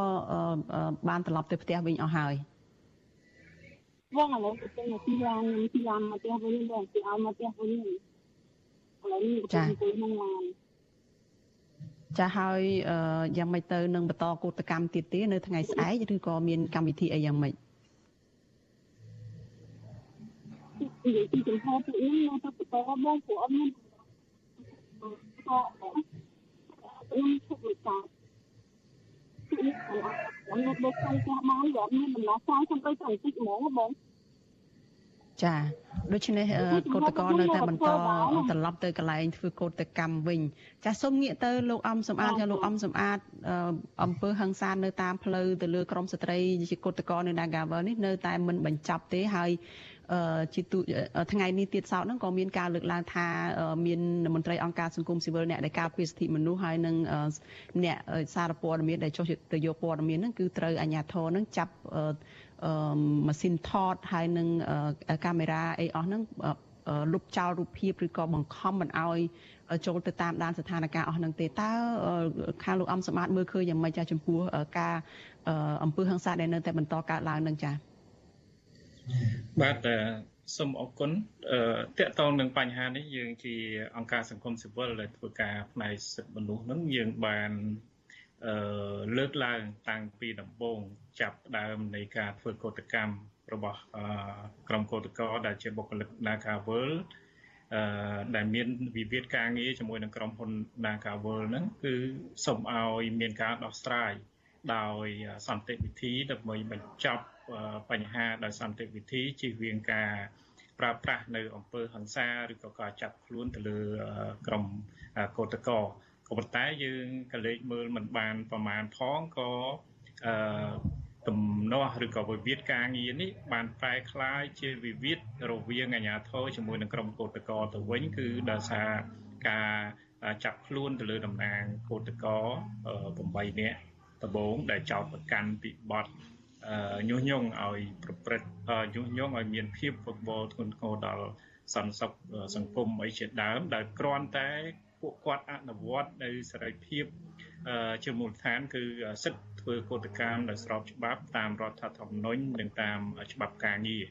បានត្រឡប់ទៅផ្ទះវិញអស់ហើយបងឥឡូវទៅទីឡានទីឡានមកផ្ទះវិញបងទីឲ្យមកផ្ទះវិញឥឡូវនេះទៅក្នុងឡាន ចាហើយយ៉ាងម៉េចទៅនឹងបន្តកោតកម្មទៀតទេនៅថ្ងៃស្អែកឬក៏មានកម្មវិធីអីយ៉ាងម៉េចនិយាយពីចំហពួកខ្ញុំនៅទៅបន្តបងព្រោះអត់មានក៏ខ្ញុំឈប់វិការខ្ញុំនៅដូចខ្ញុំចាស់បានយកមានដំណោះស្រាយខ្ញុំទៅតែតិចហ្មងបង ចាដូច្នេះកោតក្រនៅតែបន្តត្រឡប់ទៅកន្លែងធ្វើកោតកម្មវិញ ចាសូមងាកទៅលោកអំសំអាត ਜਾਂ លោកអំសំអាតអំពើហឹង្សានៅតាមផ្លូវទៅលើក្រមស្ត្រីជាកោតក្រនៅ Nagavel នេះនៅតែមិនបញ្ចប់ទេហើយជាថ្ងៃនេះទៀតសោតហ្នឹងក៏មានការលើកឡើងថាមានមន្ត្រីអង្គការសង្គមស៊ីវិលអ្នកដែលការពារសិទ្ធិមនុស្សហើយនឹងអ្នកសារព័ត៌មានដែលចុះទៅយកព័ត៌មានហ្នឹងគឺត្រូវអាជ្ញាធរហ្នឹងចាប់ ម៉ាស៊ីនថតហើយនឹងកាមេរ៉ាអីអស់ហ្នឹងលុបចោលរូបភាពឬក៏បង្ខំមិនអោយចូលទៅតាមដានស្ថានភាពអស់ហ្នឹងទេតើខាងលោកអំសម្បត្តិមើលឃើញយ៉ាងម៉េចចាចំពោះការអំពើហិង្សាដែលនៅតែបន្តកើតឡើងនឹងចាបាទសូមអរគុណអឺតកតងនឹងបញ្ហានេះយើងជាអង្គការសង្គមស៊ីវិលដែលធ្វើការផ្នែកសិទ្ធិមនុស្សនឹងយើងបានអឺ លើកឡើងតាំងពីដំបូងចាប់ដើមនៃការធ្វើកោតកម្មរបស់ក្រុមកោតក្រដែលជាបុគ្គលិក Nagawal អឺដែលមានវិវាទការងារជាមួយនឹងក្រុមហ៊ុន Nagawal ហ្នឹងគឺសូមឲ្យមានការដោះស្រាយដោយសន្តិវិធីដើម្បីបញ្ចប់បញ្ហាដោយសន្តិវិធីជៀសវាងការប្រើប្រាស់នៅអំពើហិង្សាឬក៏ការចាប់ខ្លួនទៅលើក្រុមកោតក្រ ក៏ប៉ុន្តែយើងក៏លេចមើលមិនបានប្រមាណផងក៏អឺទំនាស់ឬក៏វិវាទការងារនេះបានប្រែក្លាយជាវិវាទរវាងអាជ្ញាធរជាមួយនឹងក្រុមកោតក្រទៅវិញគឺដោយសារការចាប់ខ្លួនទៅលើតំណាងកោតក្រ8នាក់ដំបូងដែលចោទប្រកាន់ពីបទញុះញង់ឲ្យប្រព្រឹត្តញុះញង់ឲ្យមានភាពវឹកវរធ្ងន់ធ្ងរដល់សន្តិសុខសង្គមអីជាដើមដែលគ្រាន់តែ ពួកគាត់អនុវត្តនៅសេរីភាពជាមូលដ្ឋាន គឺសិទ្ធិធ្វើកោតកម្មដោយស្របច្បាប់តាមរដ្ឋធម្មនុញ្ញនិងតាមច្បាប់ការងារ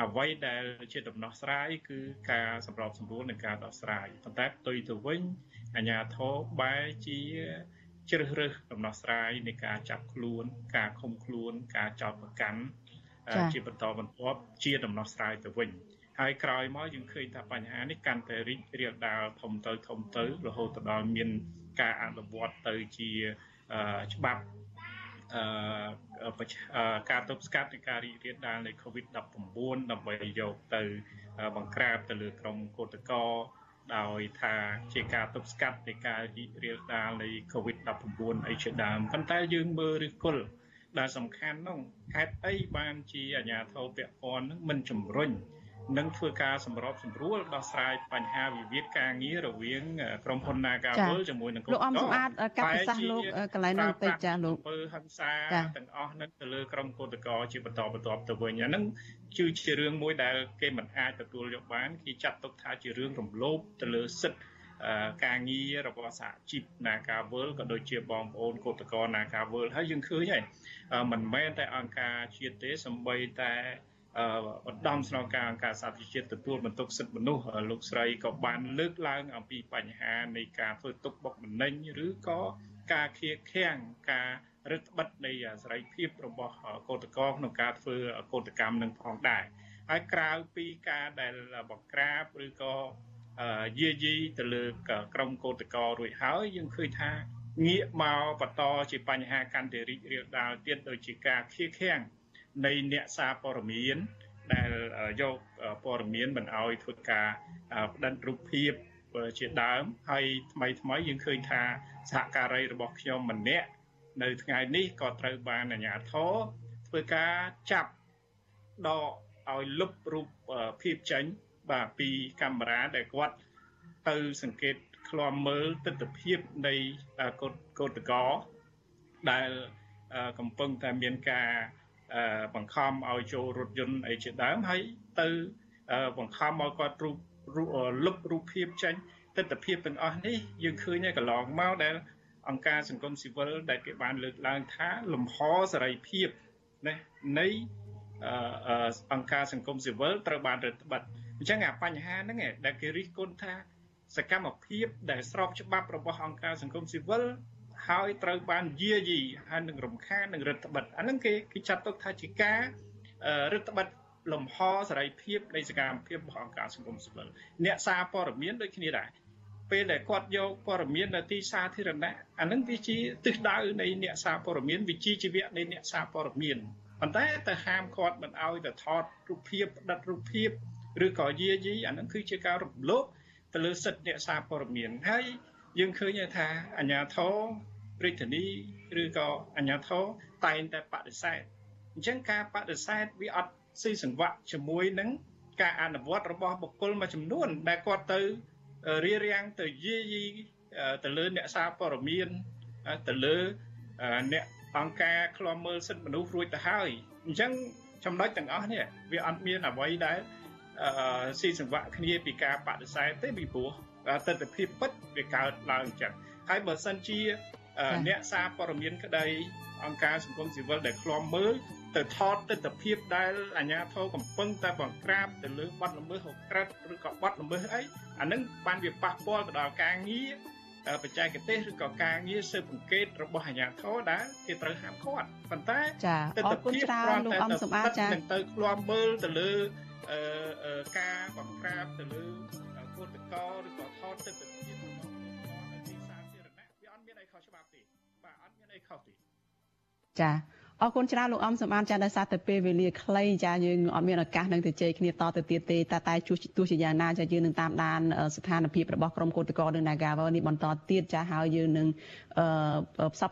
អ្វីដែលជាដំណោះស្រាយគឺការសម្របសម្រួលនិងការដោះស្រាយប៉ុន្តែផ្ទុយទៅវិញអាជ្ញាធរបែរជាជ្រើសរើសដំណោះស្រាយនៃការចាប់ខ្លួន ការឃុំខ្លួន ការចោទប្រកាន់ជាបន្តបន្ទាប់ជាដំណោះស្រាយទៅវិញ ហើយក្រោយមកយើងឃើញថាបញ្ហានេះកាន់តែរីករាលដាលធំទៅធំទៅរហូតដល់មានការអនុវត្តទៅជាច្បាប់អឺការទប់ស្កាត់នៃការរីករាលដាលនៃ COVID-19 ដើម្បីយកទៅបង្ក្រាបទៅលើក្រុមកោតក្រដោយថាជាការទប់ស្កាត់នៃការរីករាលដាលនៃ COVID-19 អីជាដើមប៉ុន្តែយើងមើលឫសគល់ដែលសំខាន់នោះហេតុអីបានជាអាជ្ញាធរពាក់ព័ន្ធនឹងមិនជំរុញ និងធ្វើការសម្របសម្រួលដោះស្រាយបញ្ហាវិវាទការងាររវាងក្រុមហ៊ុន Nagawal ជាមួយនឹងលោកអំសម្បត្តិកាត់ប្រសាសន៍លោកកន្លែងនោះទៅចាលោកពើហិង្សាទាំងអស់នឹងទៅលើក្រុមកោតក្រជាបន្តបន្ទាប់ទៅវិញអាហ្នឹងគឺជារឿងមួយដែលគេមិនអាចទទួលយកបានគេចាត់ទុកថាជារឿងរំលោភទៅលើសិទ្ធិការងាររបស់សហជីព Nagawal ក៏ដូចជាបងប្អូនកោតក្រ Nagawal ហើយយើងឃើញហើយមិនមែនតែអង្គការជាតិទេសម្បីតែ ឧត្តមស្នងការអង្គការសហប្រជាជាតិទទួលបន្ទុកសិទ្ធិមនុស្សលោកស្រីក៏បានលើកឡើងអំពីបញ្ហានៃការធ្វើទុកបុកម្នេញឬក៏ការខៀកខាំងការរឹតបន្តឹងនៃសេរីភាពរបស់កោតក្រក្នុងការធ្វើកោតកម្មនឹងផងដែរហើយក្រៅពីការដែលបង្ក្រាបឬក៏យាយីទៅលើក្រមកោតក្ររួចហើយយើងឃើញថាងាកមកបន្តជាបញ្ហាកាន់តែរីករាលដាលទៀតដូចជាការខៀកខាំង នៃអ្នកសារព័ត៌មានដែលយកព័ត៌មានមិនអោយធ្វើការផ្តិតរូបភាពជាដើមហើយថ្មីថ្មីយើងឃើញថាសហការីរបស់ខ្ញុំម្នាក់នៅថ្ងៃនេះក៏ត្រូវបានអាជ្ញាធរធ្វើការចាប់ដកឲ្យលុបរូបភាពចេញបាទពីកាមេរ៉ាដែលគាត់ទៅសង្កេតឃ្លាំមើលទស្សនវិជ្ជានៃកោតកោដែលកំពុងតែមានការ បង្ខំឲ្យចូលរថយន្តអីជាដើមហើយទៅបង្ខំឲ្យគាត់រូបលុបរូបភាពចេញទស្សនវិជ្ជាទាំងអស់នេះយើងឃើញហើយកន្លងមកដែលអង្គការសង្គមស៊ីវិលដែលគេបានលើកឡើងថាលំហសេរីភាពណានៃអង្គការសង្គមស៊ីវិលត្រូវបានរដ្ឋបတ်អញ្ចឹងអាបញ្ហាហ្នឹងដែលគេរិះគន់ថាសកម្មភាពដែលស្របច្បាប់របស់អង្គការសង្គមស៊ីវិល ហើយត្រូវបានយាយីហើយនឹងរំខាននឹងរដ្ឋបတ်អាហ្នឹងគេគេចាត់ទុកថាជាការរដ្ឋបတ်លំហសេរីភាពនៃសកម្មភាពរបស់អង្គការសង្គមស៊ីវិលអ្នកសារព័ត៌មានដូចគ្នាដែរពេលដែលគាត់យកព័ត៌មាននៅទីសាធារណៈអានឹងវាជាទិសដៅនៃអ្នកសារព័ត៌មានវិជាជីវៈនៃអ្នកសារព័ត៌មានប៉ុន្តែទៅហាមគាត់មិនឲ្យទៅថតរូបភាពផ្ដិតរូបភាពឬក៏យាយីអានឹងគឺជាការរំលោភទៅលើសិទ្ធិអ្នកសារព័ត៌មានហើយយើងឃើញថាអាញាធរ រាជធានីឬក៏អាជ្ញាធរតែងតែបដិសេធអញ្ចឹងការបដិសេធវាអត់ស៊ីសង្វាក់ជាមួយនឹងការអនុវត្តរបស់បុគ្គលមួយចំនួន ដែលគាត់ទៅរៀបរៀងទៅយាយីទៅលើអ្នកសារព័ត៌មានទៅលើអ្នកអង្គការឃ្លាំមើលសិទ្ធិមនុស្សរួចទៅហើយអញ្ចឹងចំណុចទាំងអស់នេះវាអត់មានអ្វីដែលស៊ីសង្វាក់គ្នាពីការបដិសេធទេពីព្រោះទស្សនវិជ្ជាពិតវាកើតឡើងអញ្ចឹងហើយបើសិនជា អ្នកសារព័ត៌មានក្តីអង្គការសង្គមស៊ីវិលដែលឃ្លាំមើលទៅថតទស្សនភាពដែលអាជ្ញាធរកំពុងតែបង្ក្រាបទៅលើបទល្មើសហក្រិតឬក៏បទល្មើសអីអានឹងបានវាប៉ះពាល់ទៅដល់ការងារបច្ចេកទេសឬក៏ការងារស៊ើបអង្កេតរបស់អាជ្ញាធរដែលគេត្រូវហាមឃាត់ប៉ុន្តែចាអរគុណច្រើនលោកអំសម្បត្តិចានឹងទៅឃ្លាំមើលទៅលើអឺការបង្ក្រាបទៅលើគឧតកោឬក៏ថតទស្សន ចាអរគុណច្រើនលោកអំសម្បត្តិចាដោយសារតែពេលវេលាខ្លីចាយើងអត់មានឱកាសនឹងទៅជែកគ្នាតទៅទៀតទេតែតែជួទោះជាយ៉ាងណាចាយើងនឹងតាមដានស្ថានភាពរបស់ក្រុមកោតក្រនៅ Nagavel នេះបន្តទៀតចាហើយយើងនឹងអឺផ្សព្វ